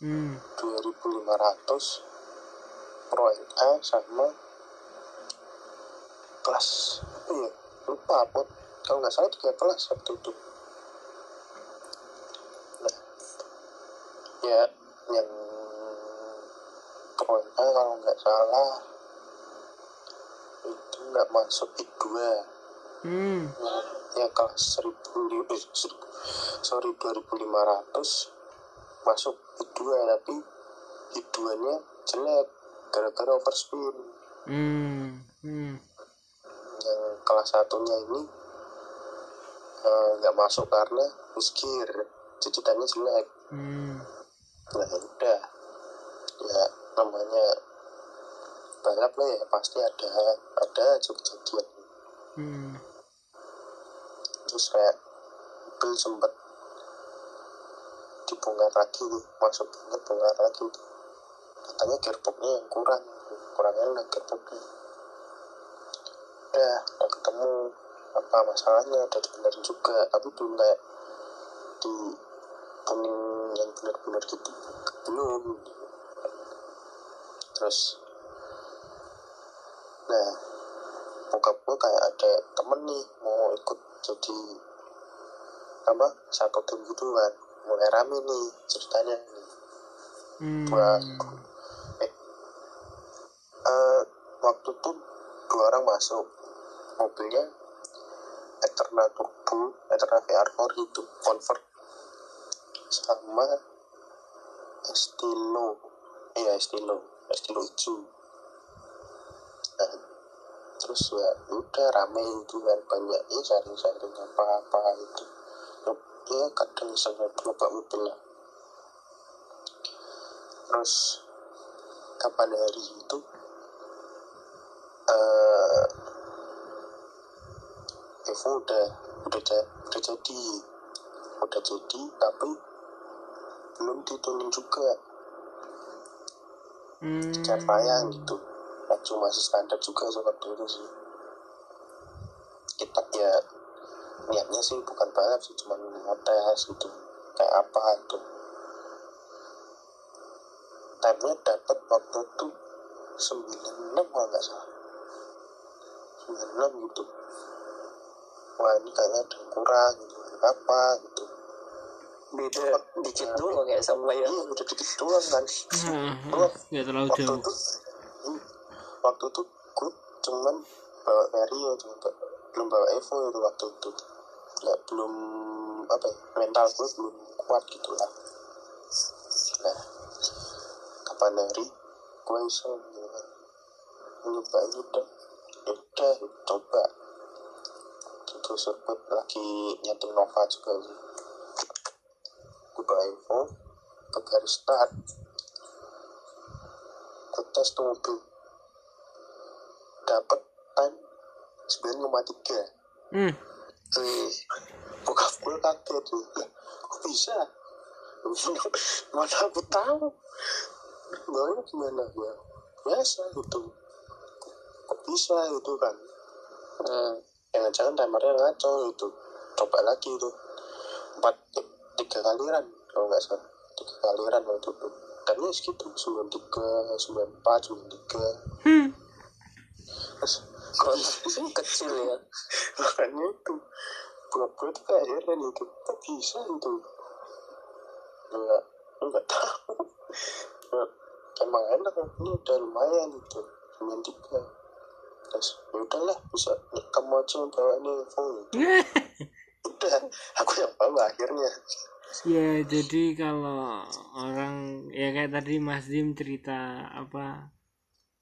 Hmm. 2500 pro NA sama kelas. Ya lupa apa kalau nggak salah tiga kelas waktu itu. Nah ya yang pro NA kalau nggak salah itu nggak masuk I2 Hmm. ya 1000 eh, 1000 sorry 2500 masuk I2 tapi I2 nya jelek gara-gara overspin Hmm. Hmm. yang kelas satunya ini eh, nggak masuk karena miskin cicitannya jelek Hmm. nah ya udah ya namanya balap lah ya pasti ada ada aja kejadian Hmm. Terus kayak mobil sempet dibongkar lagi masuk banget bongkar lagi. Tuh katanya gearboxnya yang kurang kurang enak gearboxnya. Udah udah ketemu. Apa masalahnya? Udah dibenerin juga. Tapi belum kayak di kuning yang benar-benar gitu. Belum. Terus nah bokap gue kayak ada temen nih mau ikut jadi apa? Satu tim gitu kan. Mulai rame nih ceritanya nih. Hmm. Buat eh, eh, waktu itu dua orang masuk mobilnya. Eterna Turbo Eterna VR4 itu convert sama Estilo. Iya Estilo. Estilo hijau terus ya udah rame itu kan banyak ya sharing-sharing apa-apa itu. Ya kadang iseng nyoba mobil lah. Terus kapan hari itu eh Evo udah udah udah jadi. Udah jadi tapi belum dituning juga. Hmm. Carvaya gitu Maju masih standar juga seperti itu sih. Kita ya niatnya sih bukan balap sih cuman ngetes gitu. Kayak apa itu time-nya dapat waktu itu 96 kalau nggak salah. 96 gitu. Wah ini kayaknya ada yang kurang gitu apa gitu. Beda dikit doang kayak sama iya yang udah dikit doang kan. Nah, nggak terlalu jauh. Itu waktu itu gue cuman bawa Vario cuma ba- belum bawa Evo itu waktu itu. Nggak belum apa ya, mental gue belum kuat gitu lah. Nah kapan hari gue iseng gitu kan nyoba. Ini udah ya udah coba. Terus sirkuit lagi nyeting Nova juga. Sih gue bawa Evo ke garis start. Gue tes tuh mobil dapat time 9,3 Hmm. Wih, bokap gue kaget tuh. Kok bisa? Mana aku tahu. Bawanya gimana ya biasa gitu. Kok bisa itu kan? Eh, jangan-jangan timernya ngaco itu coba lagi itu empat tiga kaliran kalau nggak salah. Tiga kaliran waktu itu. Timenya segitu. Sembilan tiga sembilan empat sembilan tiga Kok kecil ya. Makanya itu. Buat gue tuh kayak heran itu? Kok bisa itu? Enggak enggak tahu. Ya, emang enak. Ini udah lumayan itu. Sembilan tiga terus ya udahlah bisa kamu aja yang bawa ini phone udah aku yang bawa akhirnya. Ya jadi kalau orang ya kayak tadi Mas Dim cerita apa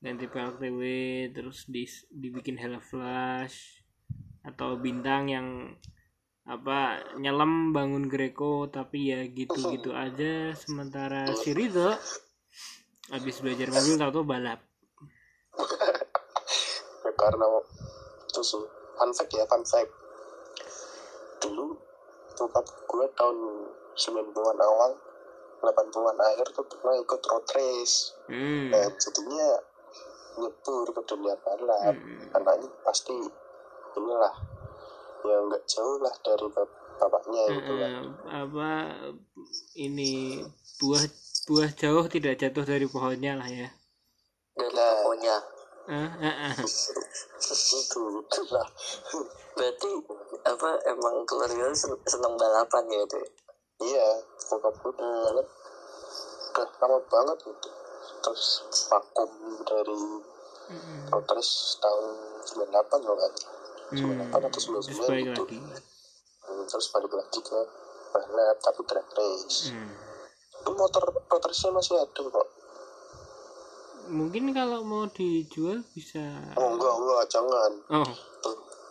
ganti PLTW terus di, dibikin Hello Flash atau bintang yang apa nyelam bangun Greco tapi ya gitu-gitu aja. Sementara si Ridho habis belajar mobil tahu balap. Karena itu sih fun fact ya fun fact. Dulu bokap gue tahun 90-an awal 80-an akhir tuh pernah ikut road race. Hmm. nah jadinya nyebur ke dunia balap Hmm. anaknya pasti inilah yang nggak jauh lah dari bap- bapaknya gitu kan Eh, apa ini buah buah jauh tidak jatuh dari pohonnya lah ya dari Nah. ah, ah, ah. itu itulah berarti apa emang keluarga lu sen- seneng balapan gitu ya? iya bokap gue banget udah lama banget gitu terus vakum dari Mm, road race tahun 98 loh kan hmm. 98 atau terus 99 balik gitu. lagi. Hmm, terus balik lagi ke balap tapi drag race. Hmm. itu motor road race nya masih ada kok. Mungkin kalau mau dijual bisa oh enggak enggak jangan. Oh.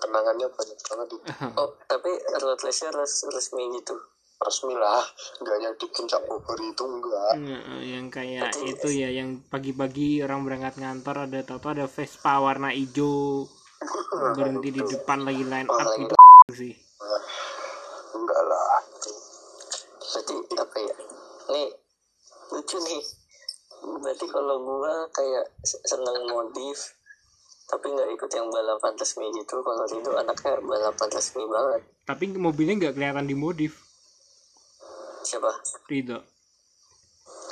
Kenangannya banyak banget. Itu oh tapi road race res resmi gitu resmi lah. Enggak yang di puncak Bogor itu enggak Nggak, eh, yang kayak itu ya yang pagi-pagi orang berangkat ngantor ada tau ada Vespa warna hijau. Berhenti di depan lagi line up itu sih. Enggak lah berarti apa ya? Nih lucu nih. Berarti kalau gua kayak se- seneng modif tapi nggak ikut yang balapan resmi gitu. Kalau itu anaknya balapan resmi banget. Tapi mobilnya nggak kelihatan dimodif siapa? Ridho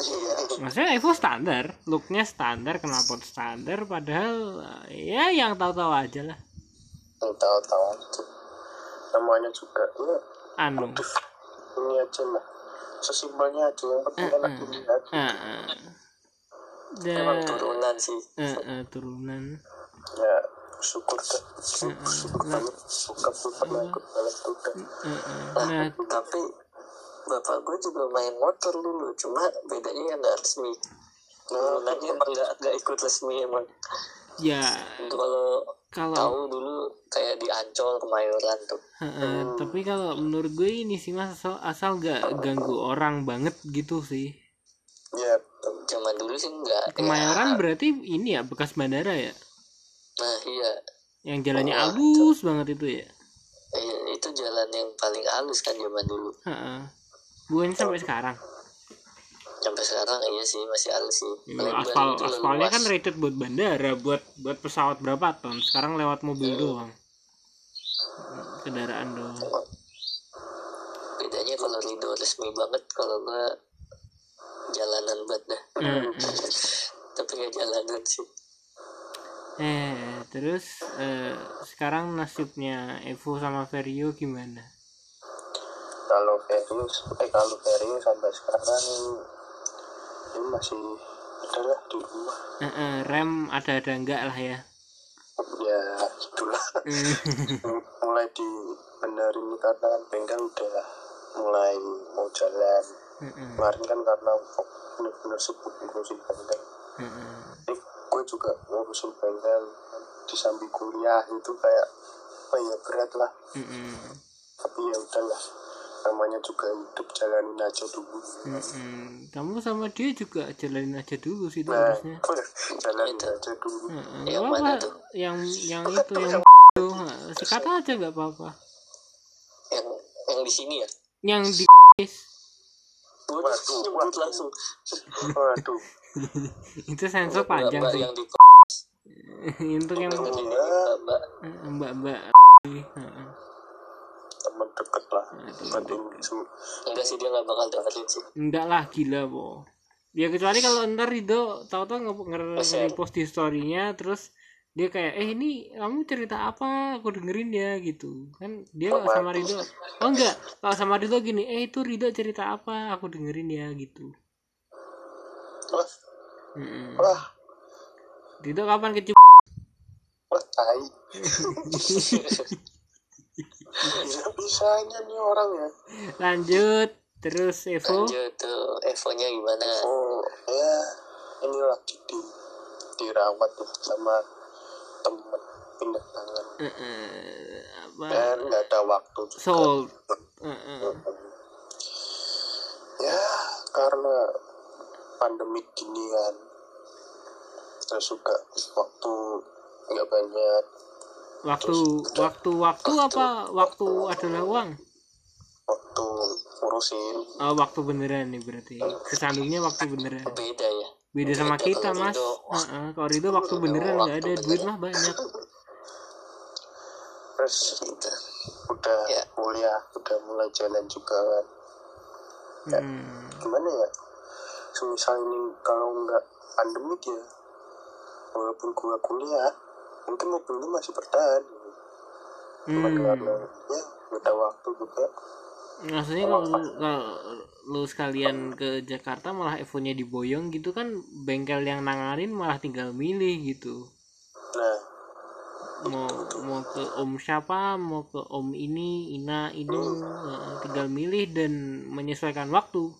iya. Maksudnya Evo standar looknya standar knalpot standar padahal eh, ya yang tahu-tahu aja lah. Yang tahu-tahu itu namanya juga ya anu. ini aja lah. Sesimpelnya aja yang penting enak dilihat Ah, ah. emang turunan sih. Eh, eh, turunan. Ya syukur deh. Syukur banget. Bokap gue pernah ikut eh. nah, nah. tapi bapak gue juga main motor dulu cuma bedanya yang nggak resmi. Turunannya emang? nggak nggak ikut resmi emang. Ya kalau kalau tahu dulu kayak di Ancol kemayoran tuh. Heeh, tapi kalau menurut gue ini sih mas asal asal gak ganggu orang banget gitu sih. Ya zaman dulu sih enggak kemayoran ya, berarti ini ya bekas bandara ya? Nah iya. Yang jalannya Oh, halus banget itu ya? Eh, itu jalan yang paling halus kan zaman dulu. Heeh. Bukannya sampai sekarang. Sampai sekarang iya sih masih halus sih. Ya, aspal aspalnya kan rated buat bandara buat buat pesawat berapa ton? Sekarang lewat mobil doang. Kendaraan doang. Bedanya kalau Rido resmi banget kalau gua jalanan banget dah. Heeh. tapi nggak jalanan sih. Eh terus eh, sekarang nasibnya Evo sama Vario gimana kalau Verius eh kalau Verius sampai sekarang ini masih adalah di rumah. Heeh, rem ada-ada enggak lah ya? Ya itulah. Mulai dibenerin karena kan bengkel udah mulai mau jalan. Heeh, kemarin kan karena bener-bener sibuk ngurusin bengkel. Ini gue juga ngurusin bengkel di samping kuliah itu kayak apa ya berat lah. Heeh. tapi ya udahlah namanya juga hidup jalanin aja dulu Mm-mm. Kamu sama dia juga jalanin aja dulu sih itu nah harusnya. jalanin Itu. aja dulu Heeh, Yang nggak mana tuh? Yang yang itu yang itu Heeh, sikat aja nggak apa-apa. yang yang di sini ya Yang di Waduh, Waduh, nyebut langsung waduh itu sensor Mbak- panjang mbak sih. yang di Untuk yang mbak mbak-mbak. Heeh. Teman deket lah. Sem- enggak sih dia nggak bakal dengerin sih. Enggak lah gila po. Ya kecuali kalau ntar Rido tahu-tahu Share. nge-repost di story-nya terus dia kayak eh ini kamu cerita apa? Aku dengerin ya gitu. Kan dia Oh, sama. Rido. Oh enggak. Kalau sama Rido gini eh itu Rido cerita apa? Aku dengerin ya gitu. Wah. Mm-mm. wah. Rido kapan kecil? Wah tai bisa bisanya nih orang ya. Lanjut. Terus Evo? Lanjut tuh. Evo-nya gimana? Oh ya ini lagi di dirawat tuh sama temen pindah tangan. Eh, apa? Dan nggak ada waktu juga. Soul Eh, eh. ya karena pandemi gini kan terus juga waktu nggak banyak waktu waktu waktu apa? Waktu adalah uang? Waktu ngurusin. Oh, waktu beneran nih berarti. Kesandungnya waktu beneran. Beda ya. Beda sama Beda kita mas. Rido. Heeh, kalau Rido waktu beneran nggak ada duit mah banyak. Terus gitu udah Ya. kuliah udah mulai jalan juga kan. Hmm. gimana ya? Semisal ini kalau nggak pandemik ya walaupun gua kuliah mungkin mobilnya masih bertahan. Hmm. karena ya waktu juga. Maksudnya kalau lu- kalau lu sekalian ke Jakarta malah Evo-nya diboyong gitu kan bengkel yang nanganin malah tinggal milih gitu. Nah. Mau mau ke om siapa mau ke om ini ina ini eh, tinggal milih dan menyesuaikan waktu.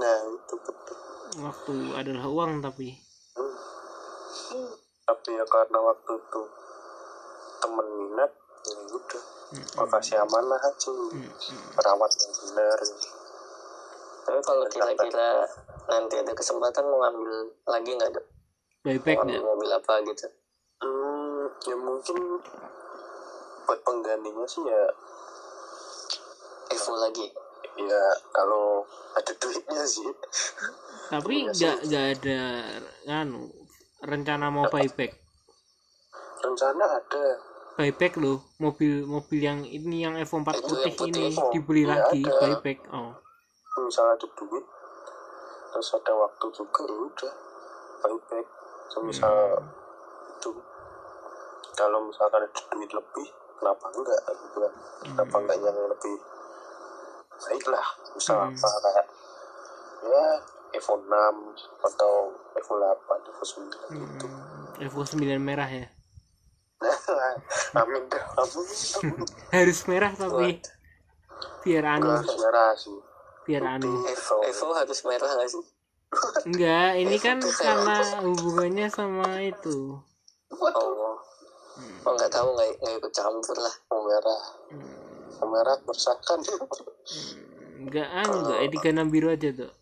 Nah itu betul. Waktu adalah uang tapi. Hmm. Tapi ya karena waktu itu temen minat ya udah. Makasih amanah aja perawat yang benar. Tapi kalau kira-kira nanti ada kesempatan mau ngambil lagi nggak dok? Buyback ngambil mobil apa gitu? Hmm, ya mungkin buat penggantinya sih ya Evo lagi. Ya kalau ada duitnya sih. Tapi nggak nggak ada anu rencana mau buyback? Rencana ada. Buyback loh mobil mobil yang ini yang Evo 4 Itu putih yang putih ini dibeli Iya, lagi ada. buyback oh. Misalnya ada duit. Terus ada waktu juga ya udah. Buyback semisal itu. Kalau misalkan ada duit lebih kenapa enggak? Gitu kan kenapa enggak yang lebih baik lah misal apa kayak ya Evo 6 atau Evo 8 Evo 9 gitu. Hmm, Evo 9 merah ya? Amin amin harus merah tapi biar anu harus merah sih. Biar anu Evo Evo harus merah nggak sih? Enggak ini kan karena hubungannya sama itu. Oh oh nggak tahu nggak nggak ikut campur lah. Merah. Evo merah meresahkan. Enggak anu enggak E36 biru aja tuh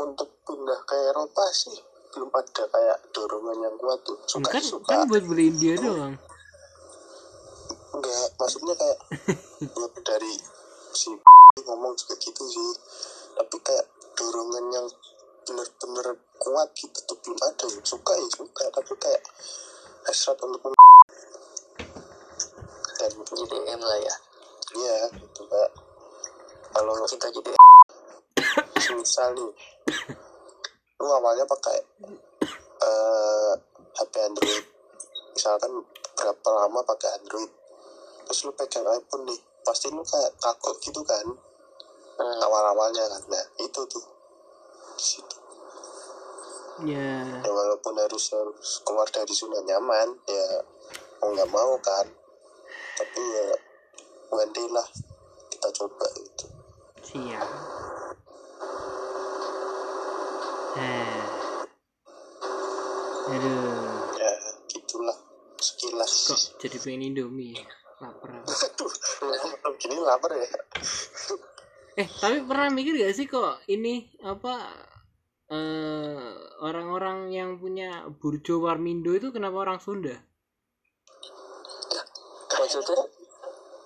untuk pindah ke Eropa sih. Belum ada kayak dorongan yang kuat tuh. Suka kan suka. kan buat beli India doang. Enggak maksudnya kayak ya dari si ngomong juga gitu sih. Tapi kayak dorongan yang bener-bener kuat gitu tuh belum ada. Ya suka ya suka. Tapi kayak hasrat untuk mem- dan JDM lah ya. Iya gitu kayak kalau kita jadi misal nih lu awalnya pakai eh HP Android. Misalkan berapa lama pakai Android. Terus lu pegang iPhone nih pasti lu kayak kaget gitu kan? Hmm. awal-awalnya kan. Nah itu tuh. Di situ. Ya. Ya walaupun harus harus keluar dari zona nyaman ya mau nggak mau kan. Tapi ya one day lah kita coba gitu. Siap eh aduh ya gitulah sekilas kok jadi pengen Indomie ya? lapar aduh gini lapar ya. Eh tapi pernah mikir gak sih kok ini apa eh orang-orang yang punya Burjo Warmindo itu kenapa orang Sunda? maksudnya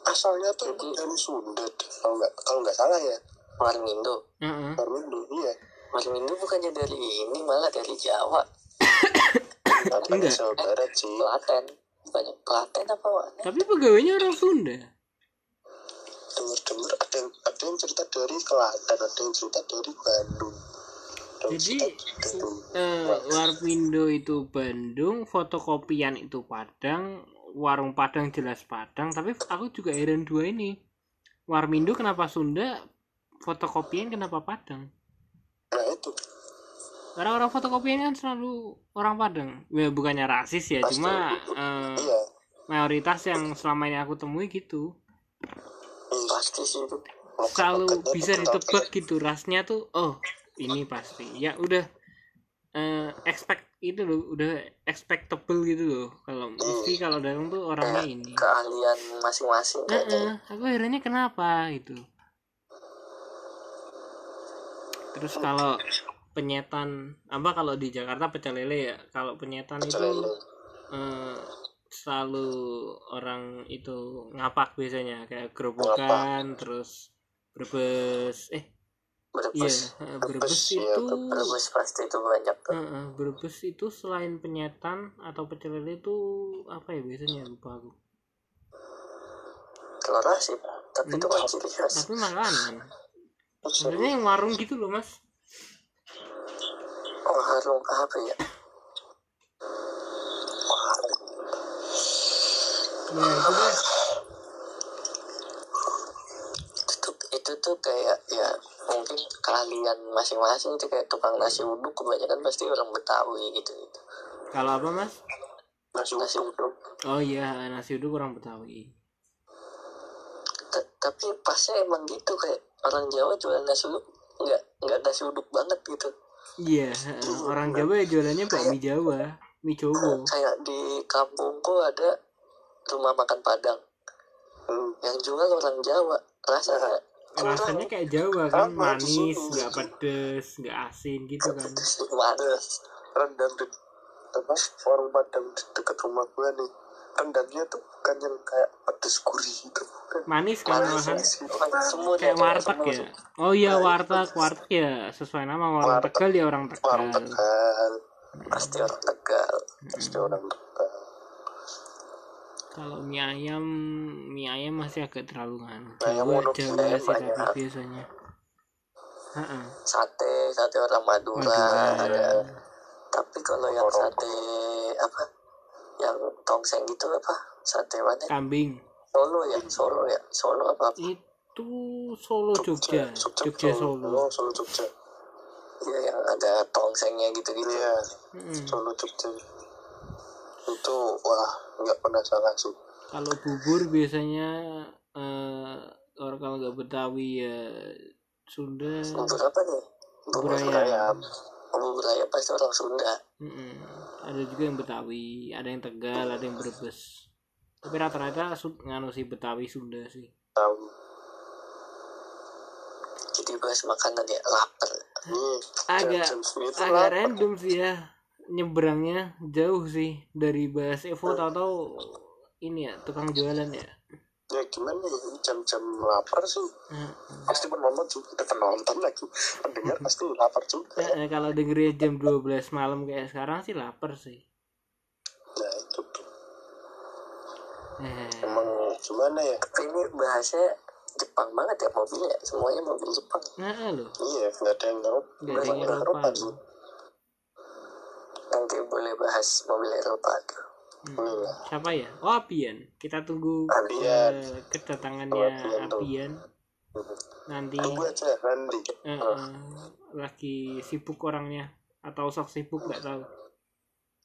asalnya tuh dari Sunda kalau nggak kalau nggak salah ya Warmindo. Heeh. Parmindo iya. Warmindo bukannya dari ini malah dari Jawa. Enggak. Jawa Barat sih. Klaten banyak Klaten apa mana Tapi pegawainya orang Sunda. denger dengar ada yang ada yang cerita dari Klaten ada yang cerita dari Bandung Jadi eh, Warmindo itu Bandung, fotokopian itu Padang, warung Padang jelas Padang. Tapi aku juga heran dua ini. Warmindo kenapa Sunda, fotokopian kenapa Padang? nah itu Karena orang fotokopian kan selalu orang Padang. Ya bukannya rasis ya, Pasti. cuma eh, iya mayoritas yang selama ini aku temui gitu. iya. pasti sih itu selalu bisa ditebak gitu rasnya tuh oh ini pasti ya udah eh, expect itu loh udah expectable gitu loh kalau mesti kalau datang tuh orangnya ini keahlian masing-masing kayaknya Heeh, aku herannya kenapa gitu terus kalau penyetan apa kalau di Jakarta pecel lele ya? Kalau penyetan Pecel itu lele. eh, selalu orang itu ngapak biasanya kayak gerobokan terus berbes eh iya Brebes eh, berbes iya, itu Brebes pasti itu banyak tuh. Eh, berbes itu selain penyetan atau pecel lele itu apa ya biasanya? Lupa aku. Telur asin tapi itu kan ciri khas. Tapi makanan. Sebenarnya yang warung gitu loh mas oh harung apa ya ya itu itu tuh kayak ya mungkin kalian masing-masing itu kayak tukang nasi uduk kebanyakan pasti orang Betawi gitu gitu kalau apa mas nasi nasi uduk oh iya nasi uduk orang betawi T- tapi pasnya emang gitu kayak orang Jawa jualan nasi uduk nggak nggak nasi uduk banget gitu iya orang jawa ya jualannya bakmi jawa mie jowo kayak di kampungku ada rumah makan Padang. Hmm. yang jual orang Jawa rasanya rasanya kayak jawa kan manis nggak pedes nggak asin gitu kan. Manis. Rendang apa warung padang dekat rumah gua nih rendangnya tuh bukan yang kayak pedes gurih gitu. Manis kan manis malahan? bukan semut kayak warteg ya? oh iya warteg warteg ya sesuai nama. Warung Warteg. tegal ya orang tegal. Warung tegal pasti orang Tegal pasti orang tegal. Kalau mie ayam mie ayam masih agak terlalu nganu. Ayam ayam sih tapi biasanya. Heeh. sate sate orang Madura Madura. ada. Tapi kalau yang sate apa yang tongseng gitu apa sate mana kambing. Solo ya Solo ya Solo apa? Itu Solo Jogja Jogja. Solo. Oh Solo Jogja. Ya yang ada tongsengnya gitu gitu iya. Mm-mm. Solo Jogja. Itu wah nggak pernah salah sih. Kalau bubur biasanya eh orang kalau nggak Betawi ya Sunda. Bubur apa nih? Bubur ayam. Bubur ayam pasti orang Sunda. Mm-mm. Ada juga yang Betawi ada yang Tegal ada yang Brebes. Tapi rata-rata nganu sih Betawi Sunda sih. Tahu jadi bahas makanan ya lapar. Ini agak agak lah random sih ya nyebrangnya jauh sih dari bahas Evo tahu-tahu ini ya tukang jualan ya ya gimana ya ini jam-jam lapar sih. Nah, pasti penonton juga penonton lagi. Pendengar pasti lapar juga. Eh, kalau dengerin jam 12 malam kayak sekarang sih lapar sih. Nah itu tuh. Eh, emang gimana ya? Ini bahasnya Jepang banget ya mobilnya. Semuanya mobil Jepang. Nah loh. Iya nggak ada yang Eropa. Nggak ada yang Eropa loh. nanti boleh bahas mobil Eropa tuh Hmm. Siapa ya? Oh Apian. Kita tunggu Apian. eh, kedatangannya Apian. Apian. Nanti tunggu aja nanti eh, eh, lagi sibuk orangnya. Atau sok sibuk nggak tahu.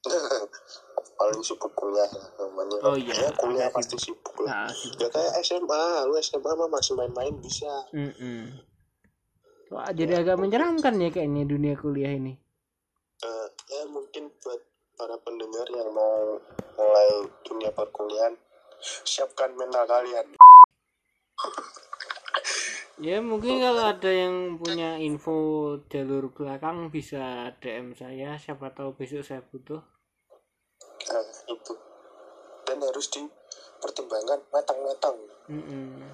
Paling sibuk kuliah namanya. Oh iya, Ya, kuliah agak pasti sibuk. lah. Nah, sibuk. Ya kayak SMA lu SMA mah masih main-main bisa. Mm-mm. Wah, jadi agak menyeramkan ya kayaknya dunia kuliah ini. Eh, ya mungkin buat para pendengar yang mau mulai dunia perkuliahan siapkan mental kalian Ya mungkin kalau ada yang punya info jalur belakang bisa DM saya siapa tahu besok saya butuh. nah, itu dan harus dipertimbangkan matang-matang Mm-mm.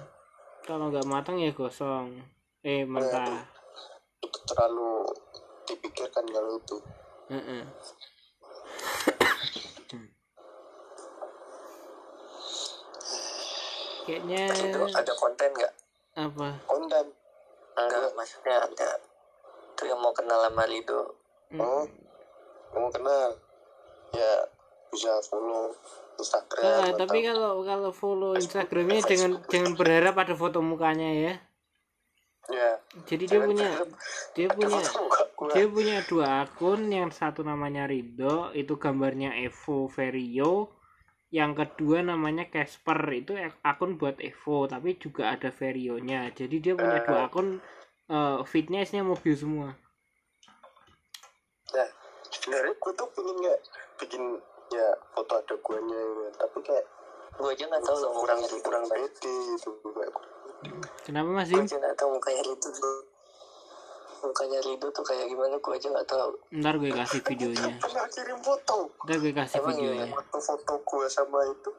Kalau nggak matang ya gosong. Eh mentah. itu terlalu dipikirkan kalau itu Mm-mm. Kayaknya itu ada konten nggak? Apa? konten? Enggak maksudnya ada. Tuh yang mau kenal sama Rido. Mm. oh kamu kenal? Ya bisa follow Instagram Ah, atau- tapi kalau kalau follow Instagramnya jangan jangan berharap ada foto mukanya ya. ya. Jadi dia punya dia punya dia punya dua akun yang satu namanya Rido itu gambarnya Evo Vario yang kedua namanya Casper itu ak- akun buat Evo tapi juga ada Varionya jadi dia punya dua akun eh, fitnya isinya mobil semua. Nah, sebenarnya gue tuh pengen nggak bikin ya foto ada guanya ya. tapi kayak gue aja nggak tahu loh kurang kurang pede gitu kayak kenapa Mas gue aja nggak tahu mukanya Rido mukanya Rido tuh kayak gimana gue aja nggak tahu. Ntar gue kasih videonya. Pernah kirim foto. Ntar gue kasih Emang iya? videonya. foto-foto gue sama itu.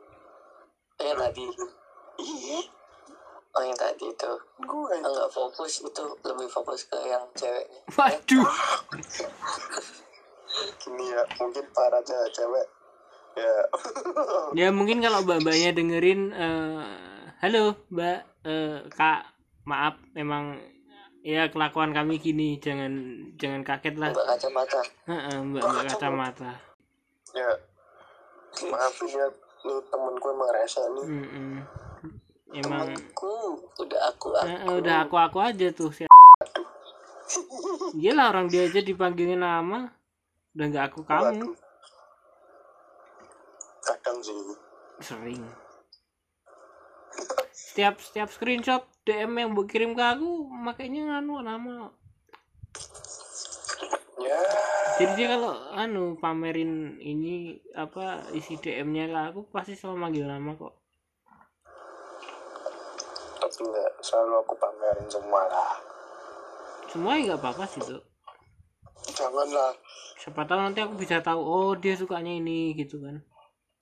Eh tadi iya. Oh yang tadi itu gue enggak fokus itu lebih fokus ke yang ceweknya. Waduh. Gini ya mungkin para cewek ya. Ya mungkin kalau mbak-mbaknya dengerin eh, halo mbak eh, kak maaf memang ya kelakuan kami gini jangan jangan kaget lah. Mbak kacamata. Heeh, mbak mbak kacamata. Ya maafin ya nih temen gue emang rese nih. Mm-mm. emang temanku udah aku aku eh, udah aku aku aja tuh si Iyalah orang dia aja dipanggilin nama. Udah nggak aku kamu. Kadang sih. Sering setiap setiap screenshot DM yang kirim ke aku makanya nganu nama. Ya. Jadi dia kalau anu pamerin ini apa isi DM-nya ke aku pasti selalu manggil nama kok. Tapi nggak selalu aku pamerin semua lah. Semua ya nggak apa-apa sih tuh janganlah. Siapa tahu nanti aku bisa tahu oh dia sukanya ini gitu kan.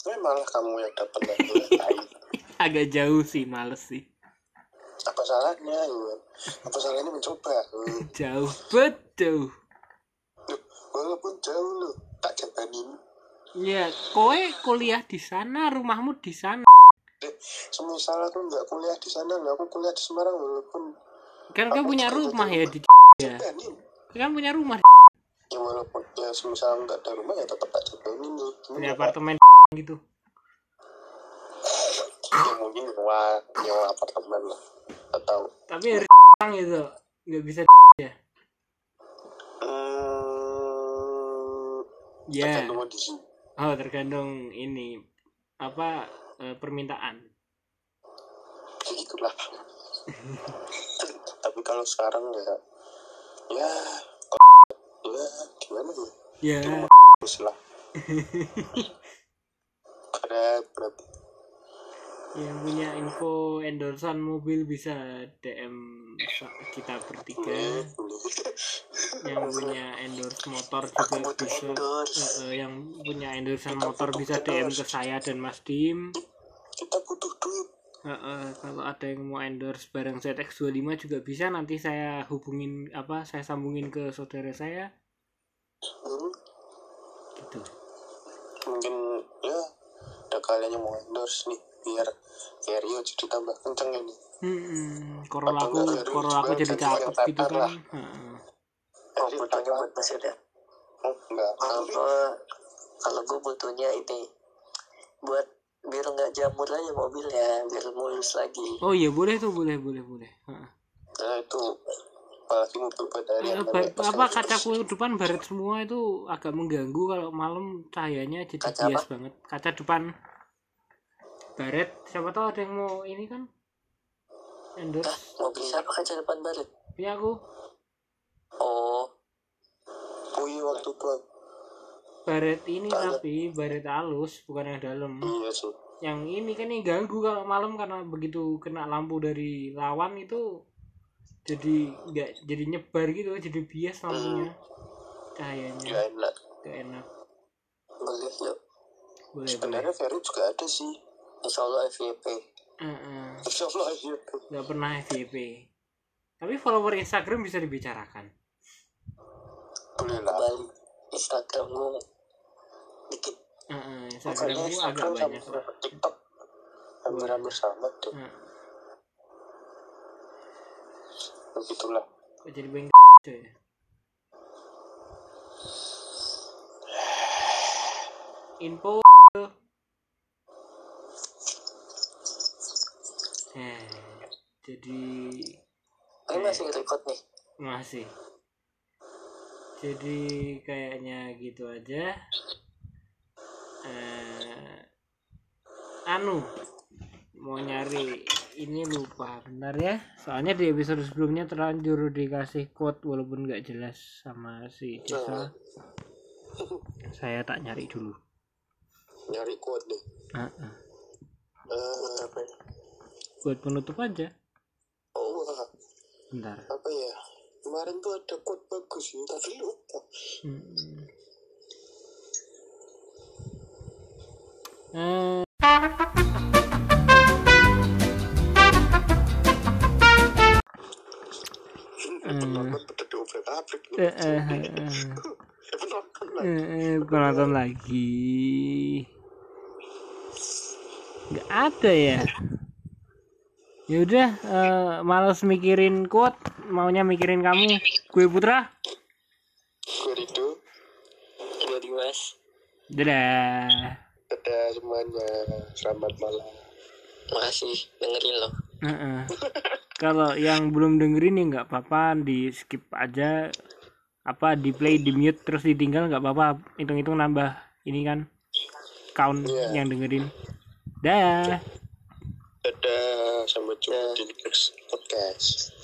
Ini malah kamu yang dapat agak jauh sih males sih. Apa salahnya ya? apa salahnya mencoba jauh betul. Walaupun jauh loh. Tak jabanin. Ya kowe kuliah di sana rumahmu di sana. Semisal aku nggak kuliah di sana loh aku kuliah di Semarang walaupun kan kau punya rumah ya di ya? kan punya rumah ya walaupun ya semisal nggak ada rumah ya tetap tak jabanin punya apa? apartemen gitu ya mungkin nyewa nyewa apartemen lah atau tapi harus orang gitu nggak bisa ya? Hmm, ya. tergantung oh tergantung ini apa eh, permintaan. Gitulah tapi kalau sekarang ya ya ya gimana ya ya. Terus lah. Berat berat yang punya info endorsan mobil bisa DM kita bertiga. Yang punya endorse motor juga bisa endorse. Eh, eh, yang punya endorsan motor bisa DM ke saya dan Mas Dim. Kita butuh duit. Eh, eh, kalau ada yang mau endorse barang ZX25 juga bisa. Nanti saya hubungin apa saya sambungin ke saudara saya. Hmm, gitu. Mungkin ya ada kalian yang mau endorse nih biar kayak Rio jadi tambah kenceng ini Hmm, Corolla aku, Corolla aku jadi cakep gitu kan. lah. Heeh. oh butuhnya buat mesin ya oh, enggak kalau kalau gue butuhnya ini buat biar nggak jamur aja mobilnya biar mulus lagi Oh iya boleh tuh, boleh, boleh, boleh. Heeh. nah itu apalagi mobil Eh, ba- apa kacaku depan baret semua itu agak mengganggu kalau malam cahayanya jadi Kaca bias banget. Kaca depan baret, siapa tahu ada yang mau ini kan? Endorse. Hah, mobil siapa kaca depan baret punya aku. Oh. Iya waktu itu baret ini tapi baret halus bukan yang dalam. Iya sih. Yang ini kan yang ganggu kalau malam karena begitu kena lampu dari lawan itu jadi nggak jadi nyebar gitu jadi bias lampunya. Cahayanya. Ya enak. Gak enak. Boleh yuk boleh boleh. Sebenarnya Ferry juga ada sih insya Allah FYP Heeh. Insya Allah iya nggak pernah FYP tapi follower Instagram bisa dibicarakan. Boleh lah Instagram gue dikit. Heeh, Makanya Instagramku agak Instagram banyak. TikTok. Hampir-hampir sama deh Heeh. begitulah. Kok jadi beng ya info eh jadi ini masih record nih. Masih. Jadi kayaknya gitu aja. Eh anu mau nyari ini lupa bentar ya. Soalnya di episode sebelumnya terlanjur dikasih quote walaupun nggak jelas sama si Desa saya tak nyari dulu. Nyari quote deh. Heeh. Eh, apa ya? Buat penutup aja. Oh bentar. apa ya? Kemarin tuh ada quote bagus tapi lupa. Hmm. Eh, penonton eh, eh, eh, penonton lagi. Nggak ada ya ya udah eh, males mikirin quote maunya mikirin kamu. Gue putra. Gue Rido Gue Dimas. dadah. Dadah semuanya. Selamat malam. Makasih dengerin loh. Heeh. kalau yang belum dengerin ya nggak apa-apa di skip aja. Apa di play di mute terus ditinggal nggak apa-apa. Hitung-hitung nambah ini kan count Iya. yang dengerin. Dah dadah sampai jumpa di next podcast